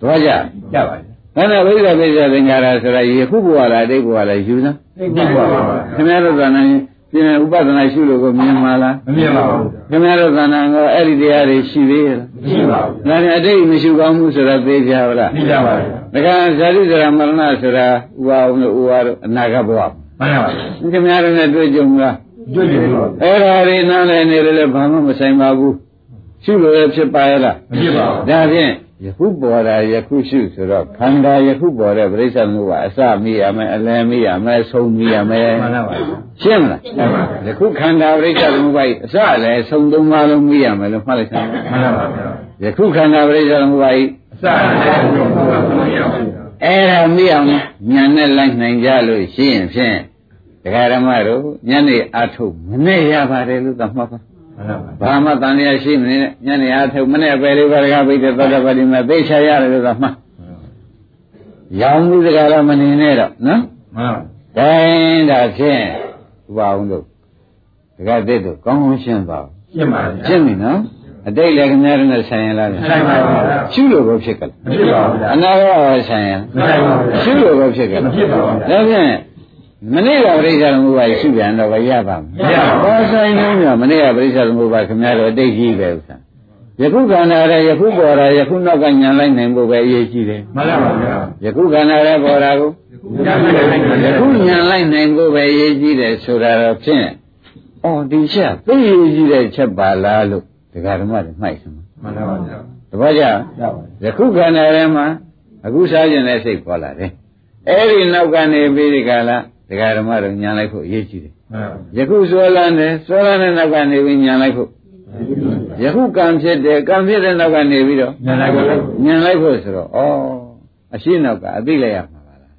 တော့ကြကြပါပြီဒါနဲ့ဘိဓိပိစ္ဆသင်္ကာရဆိုတာယခုဘဝလားအတိတ်ဘဝလားယူစမ်းသိပါပါခင်ဗျားတို့ကလည်းပြင်ဥပဒနာရှုလို့ကိုမြင်မှာလားမမြင်ပါဘူးခင်ဗျားတို့ကလည်းငေါအဲ့ဒီတရားတွေရှိသေးရဲ့လားမရှိပါဘူးဒါနဲ့အတိတ်မရှိကောင်းမှုဆိုတာသိကြပါလားသိကြပါပြီ ဒါကဇာတိဇရာမရဏဆိုတာဥပါအောင်လို့ဥပါတော့အနာဂတ်ဘဝမှန်ပါပါခင်ဗျားတို့နဲ့တွေ့ကြုံလားကျွတ်ကြည့်ပါအဲ့ဒါတွေနားလည်နေတယ်လည်းဘာမှမဆိုင်ပါဘူးရှုလို့ရဖြစ်ပါရဲ့လားမဖြစ်ပါဘူးဒါဖြင့်ယခုပေါ်တာယခုရှုဆိုတော့ခန္ဓာယခုပေါ်တဲ့ပြိဿမှုကအစမိရမယ်အလယ်မိရမယ်ဆုံးမိရမယ်မှန်ပါပါရှင်းမလားယခုခန္ဓာပြိဿမှုကအစလည်းဆုံးသုံးပါးလုံးမိရမယ်လို့မှတ်လိုက်စမ်းမှန်ပါပါဗျာယခုခန္ဓာပြိဿမှုကအအ စလည်းဘုရားမရပါဘူးအဲ့ဒါမိအောင်ညာနဲ့လိုက်နိုင်ကြလို့ရှိရင်ဖြင့်ဒကာဓမ္မတို့ညနေအာထုတ်မနဲ့ရပါတယ်လို့သတ်မှတ်ပါမှန်ပါပါဘာမှတန်လျာရှိမနေနဲ့ညနေအားထုတ်မနဲ့ပဲလေးပါးတကားပိတ်တဲ့သတ္တပတိမှာသိချရတယ်လို့သာမှတ်ရောင်မှုစကားတော့မနေနဲ့တော့နော်မှန်ပါဒိုင်းဒါဖြင့်ဥပအောင်တို့ဒကာသစ်တို့ကောင်းကောင်းရှင်းပါဦးရှင်းပါဗျာရှင်းပြီနော် အတိတ်လည်းခင်ဗျားတို့နဲ့ဆိုင်ရလားဆိုင်ပါပါဗျာရှုလို့ကိုဖြစ်ကြလားမဖြစ်ပါဘူးဗျာအနာဂတ်ရောဆိုင်ရမဆိုင်ပါဘူးဗျာရှုလို့ကိုဖြစ်ကြလားမဖြစ်ပါဘူးဗျာဒါဖြင့်မနေ့ကပြိဿသမုပ္ပါရှုပြန်တော့ဘယ်ရပါမမရပါဘူးဘာဆိုင်လုံးညမနေ့ကပြိဿသမုပ္ပါခင်ဗျားတို့အတိတ်ကြီးပဲဥစ္စာယခုခန္ဓာရဲ့ယခုပေါ်တာယခုနောက်ကညာလိုက်နိုင်ဖို့ပဲအရေးကြီးတယ်မှန်ပါဗျာယခုခန္ဓာရဲ့ပေါ်တာကိုယခုညာလိုက်နိုင်ဖို့ပဲအရေးကြီးတယ်ဆိုတာတော့ဖြင့်အော်ဒီချက်သိအရေးကြီးတဲ့ချက်ပါလားလို့ ဒကာဓမ္မတွေမှိုက်စမ်းမှန်ပါဗျာတပည့်ကြရပါယခုခန္ဓာထဲမှာအခုစားခြင်းတဲ့စိတ်ပေါ်လာတယ်အဲ့ဒီနောက်ကနေပြီးဒီကလာဒကာဓမ္မတို့ညာလိုက်ဖို့အရေးကြီးတယ်မှန်ပါယခုစွဲလန်းတယ်စွဲလန်းတဲ့နောက်ကနေပြီးညာလိုက်ဖို့ယခုကံဖြစ်တယ်ကံဖြစ်တဲ့နောက်ကနေပြီးတော့ညလိုက်ပါလားညာလိုက်ဖို့ဆိုတော့ဩအရှိနောက်ကအသိလိုက်ရမှာပါလား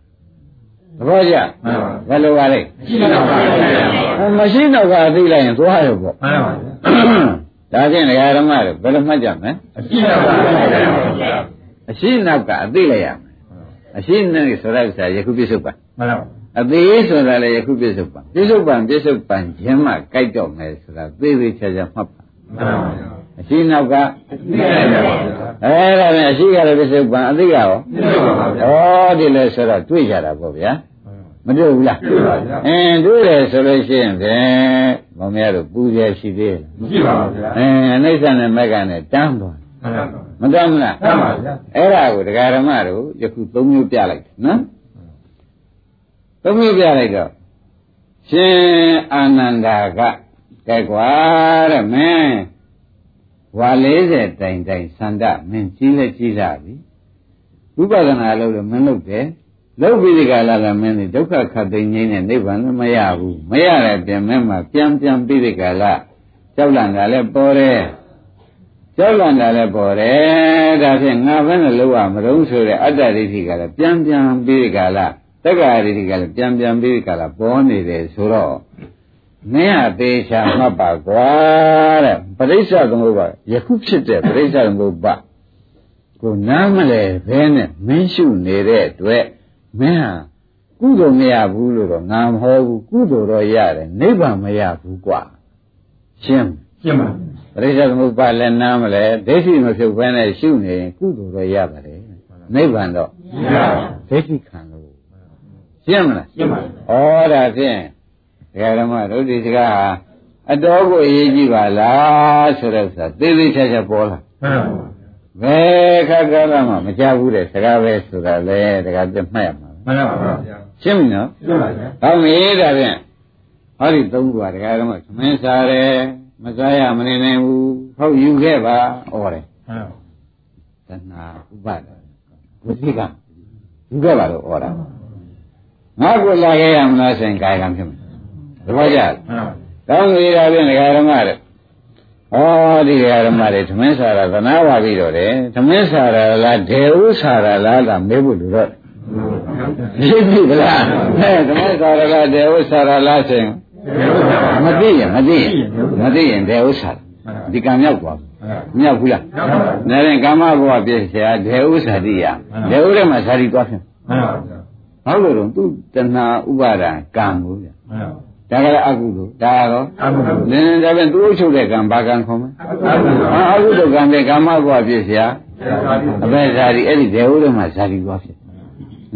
သဘောကျမှန်ပါဘယ်လိုပါလဲရှိတော့ပါဗျာမရှိနောက်ကအသိလိုက်ရင်သွားရပေါ့မှန်ပါဗျာ ဒါဖြင့်ဒကာဓမ္မတို့ဘယ်လိုမှတ်ကြမလဲအရှိတော့ပါဗျာအရှိနောက်ကအသိလိုက်ရမယ်အရှိနဲ့ဆိုတဲ့ဥစ္စာယခုပြစ္ဆုတ်ပါမှန်ပါအသေးဆိုတာလည်းယခုပြစ္ဆုတ်ပါပြစ္ဆုတ်ပံပြစ္ဆုတ်ပံခြင်းမှကြိုက်တော့မယ်ဆိုတာသိသိချာချာမှတ်ပါမှန်ပါဗျာအရှိနောက်ကသိရပါဗျာအဲဒါနဲ့အရှိကလည်းပြစ္ဆုတ်ပံအသိကရောသိပါပါဗျာဩဒီလေဆိုတော့တွေ့ကြတာပေါ့ဗျာ မတွေ့ဘူးလားတွေ့ပါဗျာအင်းတွေ့တယ်ဆိုလို့ရှိရင်ဖြင့်မောင်မရတို့ပူရရှိသေးလားမရှိပါဘူးဗျာအင်းအနိစ္စနဲ့မက္ကနဲ့တန်းသွားမှန်ပါမတမ်းဘူးလားမှန်ပါဗျာအဲ့ဒါကိုဒကာဓမ္မတို့ယခုသုံးမျိုးပြလိုက်တယ်နော်သုံးမျိုးပြလိုက်တော့ရှင်အာနန္ဒာကကဲကွာတဲ့မင်းဝါ40တိုင်တိုင်သန္တမင်းကြီးလက်ကြီးလာပြီဝိပဿနာလုပ်လို့မင်းလုပ်တယ် လုပ်ပြီးဒီကလာလာမင်းဒီဒုက္ခခတ်သိမ်းငိမ့်တဲ့နိဗ္ဗာန်လည်းမရဘူးမရတဲ့ပြင်မင်းမှာပြန်ပြန်ပြီးဒီကလာကြောက်လန့်တာလည်းပေါ်တယ်ကြောက်လန့်တာလည်းပေါ်တယ်ဒါဖြင့်ငါဘယ်နဲ့လောက်ရမလို့ဆိုတဲ့အတ္တဒိဋ္ဌိကလည်းပြန်ပြန်ပြီးဒီကလာတက္ကရာဒိဋ္ဌိကလည်းပြန်ပြန်ပြီးဒီကလာပေါ်နေတယ်ဆိုတော့မင်းဟာသေချာမှတ်ပါကွာတဲ့ပရိစ္ဆသမုပ္ပါယခုဖြစ်တဲ့ပရိစ္ဆသမုပ္ပါကိုနားမလဲဘဲနဲ့မင်းရှုနေတဲ့အတွက် မင်းဟာကုသိုလ်မရဘူးလို့တော့ငါမဟောဘူးကုသိုလ်တော့ရတယ်နိဗ္ဗာန်မရဘူးကွာရှင်းရှင်းပါပရိစ္ဆသမုပ္ပါလည်းနားမလဲဒိဋ္ဌိမဖြုတ်ဘဲနဲ့ရှုနေရင်ကုသိုလ်တော့ရပါတယ်နိဗ္ဗာန်တော့ရပါဒိဋ္ဌိခံလို့ရှင်းမလားရှင်းပါဩပြီဒါဖြင့်ဒကာဓမ္မတို့ဒီစကားဟာအတော်ကိုအရေးကြီးပါလားဆိုတဲ့ဥစ္စာသေသေးချာချာပေါ်လာမှန်ပါဘယ်ခါကာလမှမကြဘူးတဲ့စကားပဲဆိုတာလေတကားပြမှတ်ရမှာ မှန်ပါပါဗျာရှင်းပြီနော်ရှင်းပါဗျာဟောမေးဒါဖြင့်ဟောဒီသုံးခုကဒကာဓမ္မသမင်းစားတယ်မစားရမနေနိုင်ဘူးဟုတ်ယူခဲ့ပါဩတယ်မှန်ပါတဏှာဥပါဒဝိသိကယူခဲ့ပါလို့ဩတာငါကိုလာခဲ့ရမလားဆိုရင်ကာယကံဖြစ်မယ်သဘောကျလားမှန်ပါကောင်းပြီဒါဖြင့်ဒကာဓမ္မတဲ့ဩဒီဒကာဓမ္မတွေသမင်းစားတာသနာပါပြီတော့တယ်သမင်းစားတာလားဒေဥစားတာလားလားမေးဖို့လူတော့ သိပြီဗလားအဲသမင်းစားတာလားဒေဥစားတာလားဆိုရင်မသိရင်မသိရင်မသိရင်ဒေဥစားဒီကံရောက်သွားပြီမြောက်ဘူးလားနဲရင်ကာမဘဝပြည့်စရာဒေဥဇာတိယဒေဥထဲမှာဇာတိသွားဖြစ်မှန်ပါဗျာဘာလို့လဲတော့သူတဏှာဥပါဒံကံကိုဗျမှန်ပါဒါကလည်းအကုသိုလ်ဒါရောအကုသိုလ်နင်းဒါပြန်သူ့အချုပ်တဲ့ကံဘာကံခေါ်မလဲအကုသိုလ်အာအကုသိုလ်ကံတဲ့ကာမဘဝပြည့်စရာသာတိအဘယ်ဇာတိအဲ့ဒီဒေဥထဲမှာဇာတိသွားဖြစ်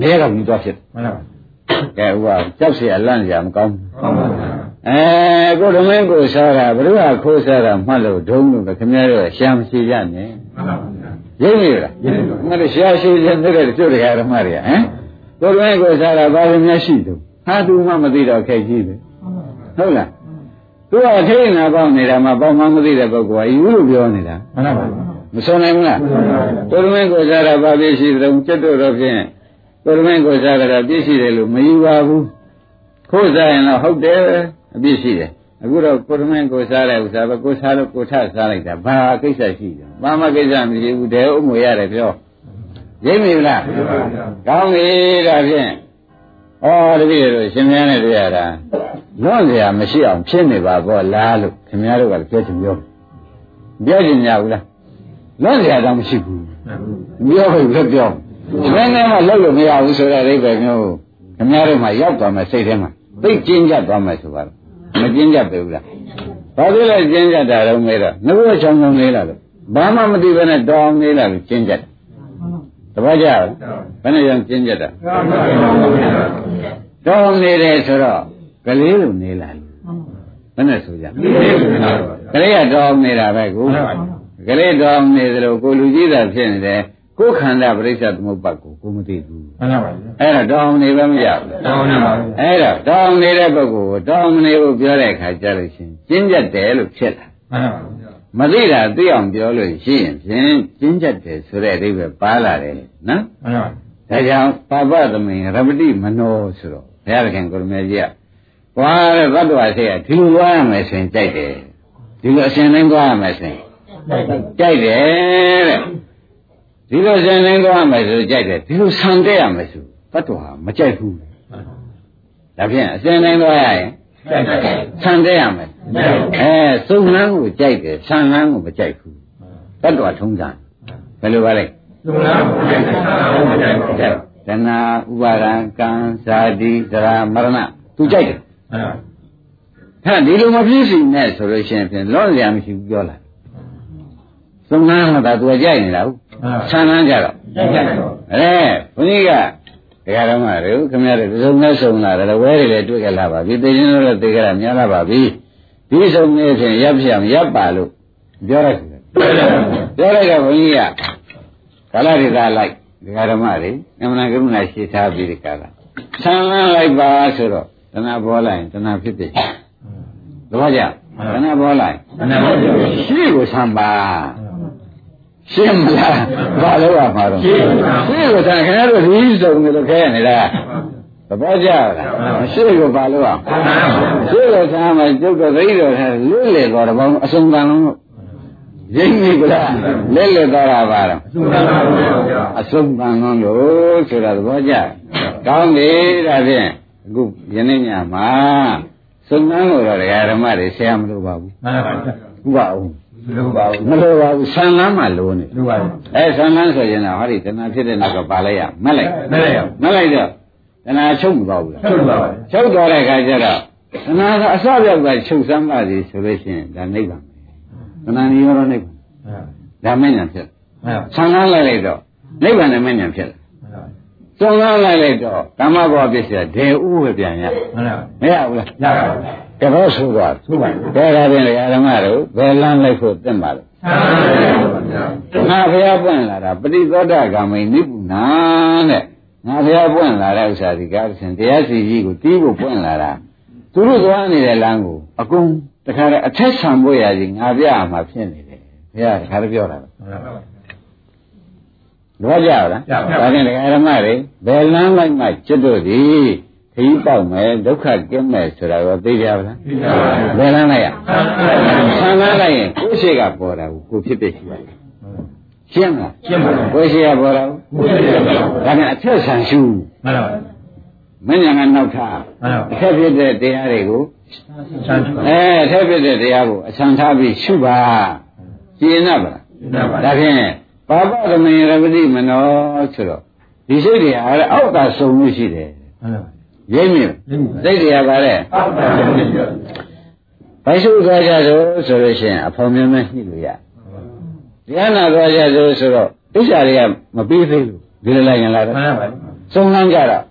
နေတော့ပြီးသွားဖြစ် မှန်ပါ ကဲဥပါကြောက်เสียလန့်เสียမကောင်းဘူး မှန်ပါဗျာ အဲကိုဓမင်းကိုစားတာဘုရားခိုးစားတာမှတ်လို့ဒုံလို့ပဲခင်ဗျားတို့ရှာမရှိကြနဲ့ မှန်ပါဗျာ ရိပ်နေလား ရိပ်နေပါ ငါတို့ရှာရှိခြင်းတဲ့ကျုပ်တရားဓမ္မတွေကဟမ်ကိုဓမင်းကိုစားတာဘာလို့များရှိတုံးဟာသူမှမသိတော့ခက်ကြီးပဲဟုတ်လားသူကထိတ်နာပေါက်နေတာမှပေါက်မှမသိတဲ့ပုဂ္ဂိုလ်ကယူလို့ပြောနေတာ မှန်ပါဗျာ မစွန်နိုင်ဘူးလားကိုဓမင်းကိုစားတာဘာပြည့်ရှိတုံးကျက်တော့တော့ဖြင့် ကိုဓမင်းကိုစားတာပြည့်ရှိတယ်လို့မယူပါဘူးခိုးစားရင်တော့ဟုတ်တယ်အပြည့်ရှိတယ်အခုတော့ကိုဓမင်းကိုစားတဲ့ဥစ္စာပဲကိုစားလို့ကိုထစားလိုက်တာဘာကိစ္စရှိတယ်ဘာမှကိစ္စမရှိဘူးတဲဥမွေရတယ်ပြောရိပ်မိလား မှန်ပါဗျာ ကောင်းပြီဒါဖြင့်ဩတပည့်တို့ရှင်မင်းနဲ့တွေ့ရတာလွန်เสียမရှိအောင်ဖြစ်နေပါဘောလားလို့ခင်ဗျားတို့ကပြောချင်ပြောပြောချင်ကြဘူးလားလွန်เสียတော့မရှိဘူးပြောဖို့လည်းပြော ဘယ်နဲ့မှလောက်လို့မရဘူးဆိုတဲ့အိဗယ်မျိုးခင်ဗျားတို့မှရောက်သွားမယ်စိတ်ထဲမှာသိကျင်းကြသွားမယ်ဆိုပါတော့မကျင်းကြပေဘူးလားဘာလို့လဲကျင်းကြတာတော့မဲတော့ငါတို့ချောင်းချောင်းလေးလာလို့ဘာမှမသိဘဲနဲ့တောင်းလေးလာလို့ကျင်းကြတယ်တပည့်ကြလားဘယ်နဲ့ကြောင့်ကျင်းကြတာမှန်ပါဗျာတောင်းနေတယ်ဆိုတော့ကလေးလိုနေလာလို့ဘယ်နဲ့ဆိုကြကလေးကတောင်းနေတာပဲကိုကလေးတောင်းနေသလိုကိုလူကြီးသာဖြစ်နေတယ် ကိုယ်ခန္ဓာပရိစ္ဆေသမုပ္ပါကိုကိုမသိဘူးမှန်ပါဗျာအဲ့တော့တောင်းနေပဲမရဘူးတောင်းနေပါဗျာအဲ့တော့တောင်းနေတဲ့ပုဂ္ဂိုလ်ကိုတောင်းနေဖို့ပြောတဲ့အခါကျလို့ရှိရင်ကျင့်ကြက်တယ်လို့ဖြစ်လာမှန်ပါဗျာမသိတာသိအောင်ပြောလို့ရှိရင်ဖြင့်ကျင့်ကြက်တယ်ဆိုတဲ့အဓိပ္ပာယ်ပါလာတယ်နော်မှန်ပါဒါကြောင့်ပါပသမိန်ရပတိမနောဆိုတော့ဘုရားသခင်ကိုရမေကြီးကကွာတဲ့သတ္တဝါစိတ်ကဒီလိုသွားရမယ်ဆိုရင်ကြိုက်တယ်ဒီလိုအစဉ်တိုင်းသွားရမယ်ဆိုရင်ကြိုက်တယ်တဲ့ ဒီလိုအစဉ်တိုင်းသွားရမယ်ဆိုကြိုက်တယ်ဒီလိုဆံတက်ရမယ်ဆိုသတ္တဝါမကြိုက်ဘူးဒါဖြင့်အစဉ်တိုင်းသွားရရင်ဆံတက်ရမယ်အဲစုံလန်းကိုကြိုက်တယ်ဆံလန်းကိုမကြိုက်ဘူးသတ္တဝါထုံးစံဘယ်လိုပါလဲသုလားဘုရားဆရာတော်ဘုရားကိုတဏှာဥပါဒံကံဇာတိသရမရဏသူကြိုက်တယ်မှန်ပါဟာဒီလိုမပြည့်စုံနဲ့ဆိုလို့ရှိရင်ဖြင့်လွန်ရမရှိဘူးပြောလာ သုံးနာမှာဒါသူကကြိုက်နေတာဟုတ်ဆန်းလန်းကြတော့ကြိုက်ကြတော့အဲဘုန်းကြီးကတရားတော်မှာလေခင်ဗျားတို့သုံးနဲ့ဆုံလာတယ်ဝဲတွေလည်းတွေ့ကြလာပါပြီသိချင်းတို့သိကြတာများလာပါပြီဒီဆုံးနေဖြင့်ရပ်ပြအောင်ရပ်ပါလို့ပြောရတယ်ပြောလိုက်ကဘုန်းကြီးကကာလရိသာလိုက်ဒကာဓမ္မတွေအမှန်ကရုဏာရှိထားပြီးဒီကာလဆန်းလန်းလိုက်ပါဆိုတော့တဏှာပေါ်လိုက်ရင်တဏှာဖြစ်ဖြစ်သဘောကျတဏှာပေါ်လိုက်မှန်ပါဗျာရှိကိုဆံပါ ရှင်းမလားဘာလို့ရမှာတော့ရှင်းပါရှိကိုဆံခင်ဗျားတို့ဒီစုံနေလို့ခဲနေတာသဘောကျလားရှိကိုဘာလို့ရရှိကိုဆံမှာကျုပ်တို့သိတော်ထားလွတ်လေတော်တပေါင်းအစုံတန်လုံးလို့ရင်းမိကလားလက်လက်တော်တာပါတော့သုလားဘုရားဗျာအစုံတန်လုံးလို့ဆိုတာသဘောကျကောင်းပြီဒါဖြင့်အခုယနေ့ညမှာစုံတန်လို့တော့ဒကာဓမ္မတွေဆရာမလို့ပါဘူးမှန်ပါဗျာဥပအောင် လူပါဘူးမလိုပါဘူးဆံလန်းမှလိုနေလူပါဘူးအဲဆံလန်းဆိုရင်တော့ဟောဒီတဏှာဖြစ်တဲ့နောက်ကပါလိုက်ရမက်လိုက်မလိုက်ရမက်လိုက်တော့တဏှာချုပ်မသွားဘူးလားချုပ်ပါပါချုပ်သွားတဲ့အခါကျတော့တဏှာကအစပြောက်ကချုပ်စမ်းပါစီဆိုလို့ရှိရင်ဒါနိဗ္ဗာန်ပဲတဏှာနိရောဓနိဗ္ဗာန်ဒါမဉ္ဇဉ်ဖြစ်မှန်ပါဆံလန်းလိုက်လိုက်တော့နိဗ္ဗာန်နဲ့မဉ္ဇဉ်ဖြစ်လာဆစုံလန်းလိုက်လိုက်တော့ဓမ္မဘောပစ္စည်းဒေဥပဲပြန်ရမှန်ပါမရဘူးလားရပါဘူး တဘောဆိုသွားသူ့ပါဒါကပြင်လေအရမတို့ဘယ်လမ်းလိုက်ဖို့တင်ပါလဲငါဘုရားပွင့်လာတာပฏิသောတာဂမိနိဗ္ဗာန်တဲ့ငါဘုရားပွင့်လာတဲ့ဥစ္စာဒီကားရှင်တရားစီကြီးကိုတီးဖို့ပွင့်လာတာသူတို့သွားနေတဲ့လမ်းကိုအကုန်တခါတည်းအထက်ဆံဖို့ရကြီးငါပြရမှာဖြစ်နေတယ်ဘုရားတခါတည်းပြောတာပါလောကြလားဒါဖြင့်တရားဓမ္မတွေဘယ်လမ်းလိုက်မှကျွတ်တို့သည် ခရီးပေါက်မယ်ဒုက္ခကင်းမယ်ဆိုတာတော့သိကြပါလားသိပါပါဘယ်လမ်းလိုက်ရသာပါဆံလမ်းလိုက်ရင်ကိုယ်ရှိကပေါ်တာကိုကိုဖြစ်ဖြစ်ရှိပါတယ်ရှင်းမလားရှင်းပါပါကိုယ်ရှိကပေါ်တာကိုဘုရားပါဒါနဲ့အထက်ဆံရှုမှန်ပါမဉ္ဇဏ်ကနောက်ထားမှန်ပါအထက်ဖြစ်တဲ့တရားတွေကိုချမ်းသာအဲအထက်ဖြစ်တဲ့တရားကိုအဆံထားပြီးရှုပါရှင်းရပါလားသာပါဒါဖြင့်ပါပသမေရပတိမနောဆိုတော့ဒီစိတ်တွေအားလည်းအောက်ကစုံလို့ရှိတယ်မှန်ပါ ရိမ့်မြင်စိတ်တွေကပါလေအောက်ပါဘုရားဘိုက်ရှုသွားကြဆိုဆိုလို့ရှိရင်အဖော်မြင်မဲ့နှိလို့ရတရားနာသွားကြဆိုဆိုတော့ဣစ္ဆာတွေကမပြီးသေးလို့ဒီလိုလိုက်ရင်လာတော့မှန်ပါစုံလန်းကြတော့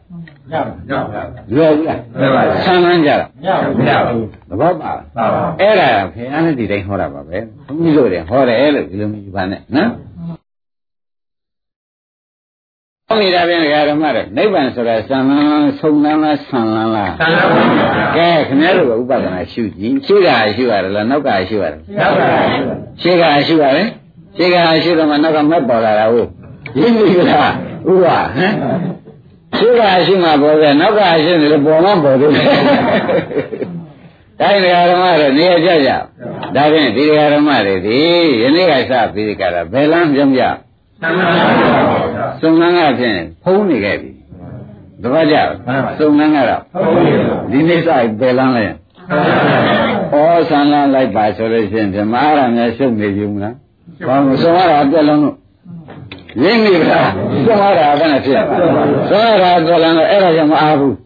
ရပါရပါလွယ်ဘူးလားလွယ်ပါဘူးဆန်းလန်းကြတော့ရပါရပါသဘောပါလားပါပါအဲ့ဒါကဖေအားနဲ့ဒီတိုင်းဟောတာပါပဲဘုန်းကြီးတို့တွေဟောတယ်လို့ဒီလိုမျိုးပါနဲ့နော် ဟောနေတာပြန်ဓမ္မတွေနိဗ္ဗာန်ဆိုတာဆံလန်းလားဆုံလန်းလားဆံလန်းလားသံဃာပါဗျာကဲခင်ဗျားတို့ကဥပဒနာရှုကြည့်ရှေ့ကရှုရတယ်လားနောက်ကရှုရတယ်ရပါရှေ့ကရှုရတယ်ရှေ့ကရှုတော့မှနောက်ကမက်ပေါ်လာတာဟုတ်ရင်းပြီလားဥပဟမ်ရှေ့ကရှုမှပေါ်တယ်နောက်ကရှုနေလို့ပေါ်မှပေါ်သေးတယ်တိုင်းဓမ္မတွေနေရာကြကြဒါဖြင့်ဒီဓမ္မတွေဒီယနေ့ကစပြီးဒီကရာဘယ်လမ်းပြောင်းကြသံဃာပါဗျာ စုံလန်းကဖြင့်ဖုံးနေခဲ့ပြီတပတ်ကြစုံလန်းကတော့ဟုတ်ပြီဒီနေ့စဘယ်လမ်းလဲသံဃာပါဗျာဩဆန္ဒလိုက်ပါဆိုလို့ရှိရင်ဓမ္မအားရများရှုပ်နေပြီမလားဘာမဆုံးရတာပြက်လုံးလို့ရင်းနေပါဆုံးရတာဘယ်နဲ့ဖြစ်ဆုံးရတာပြက်လုံးလို့အဲ့ဒါကြောင့်မအားဘူး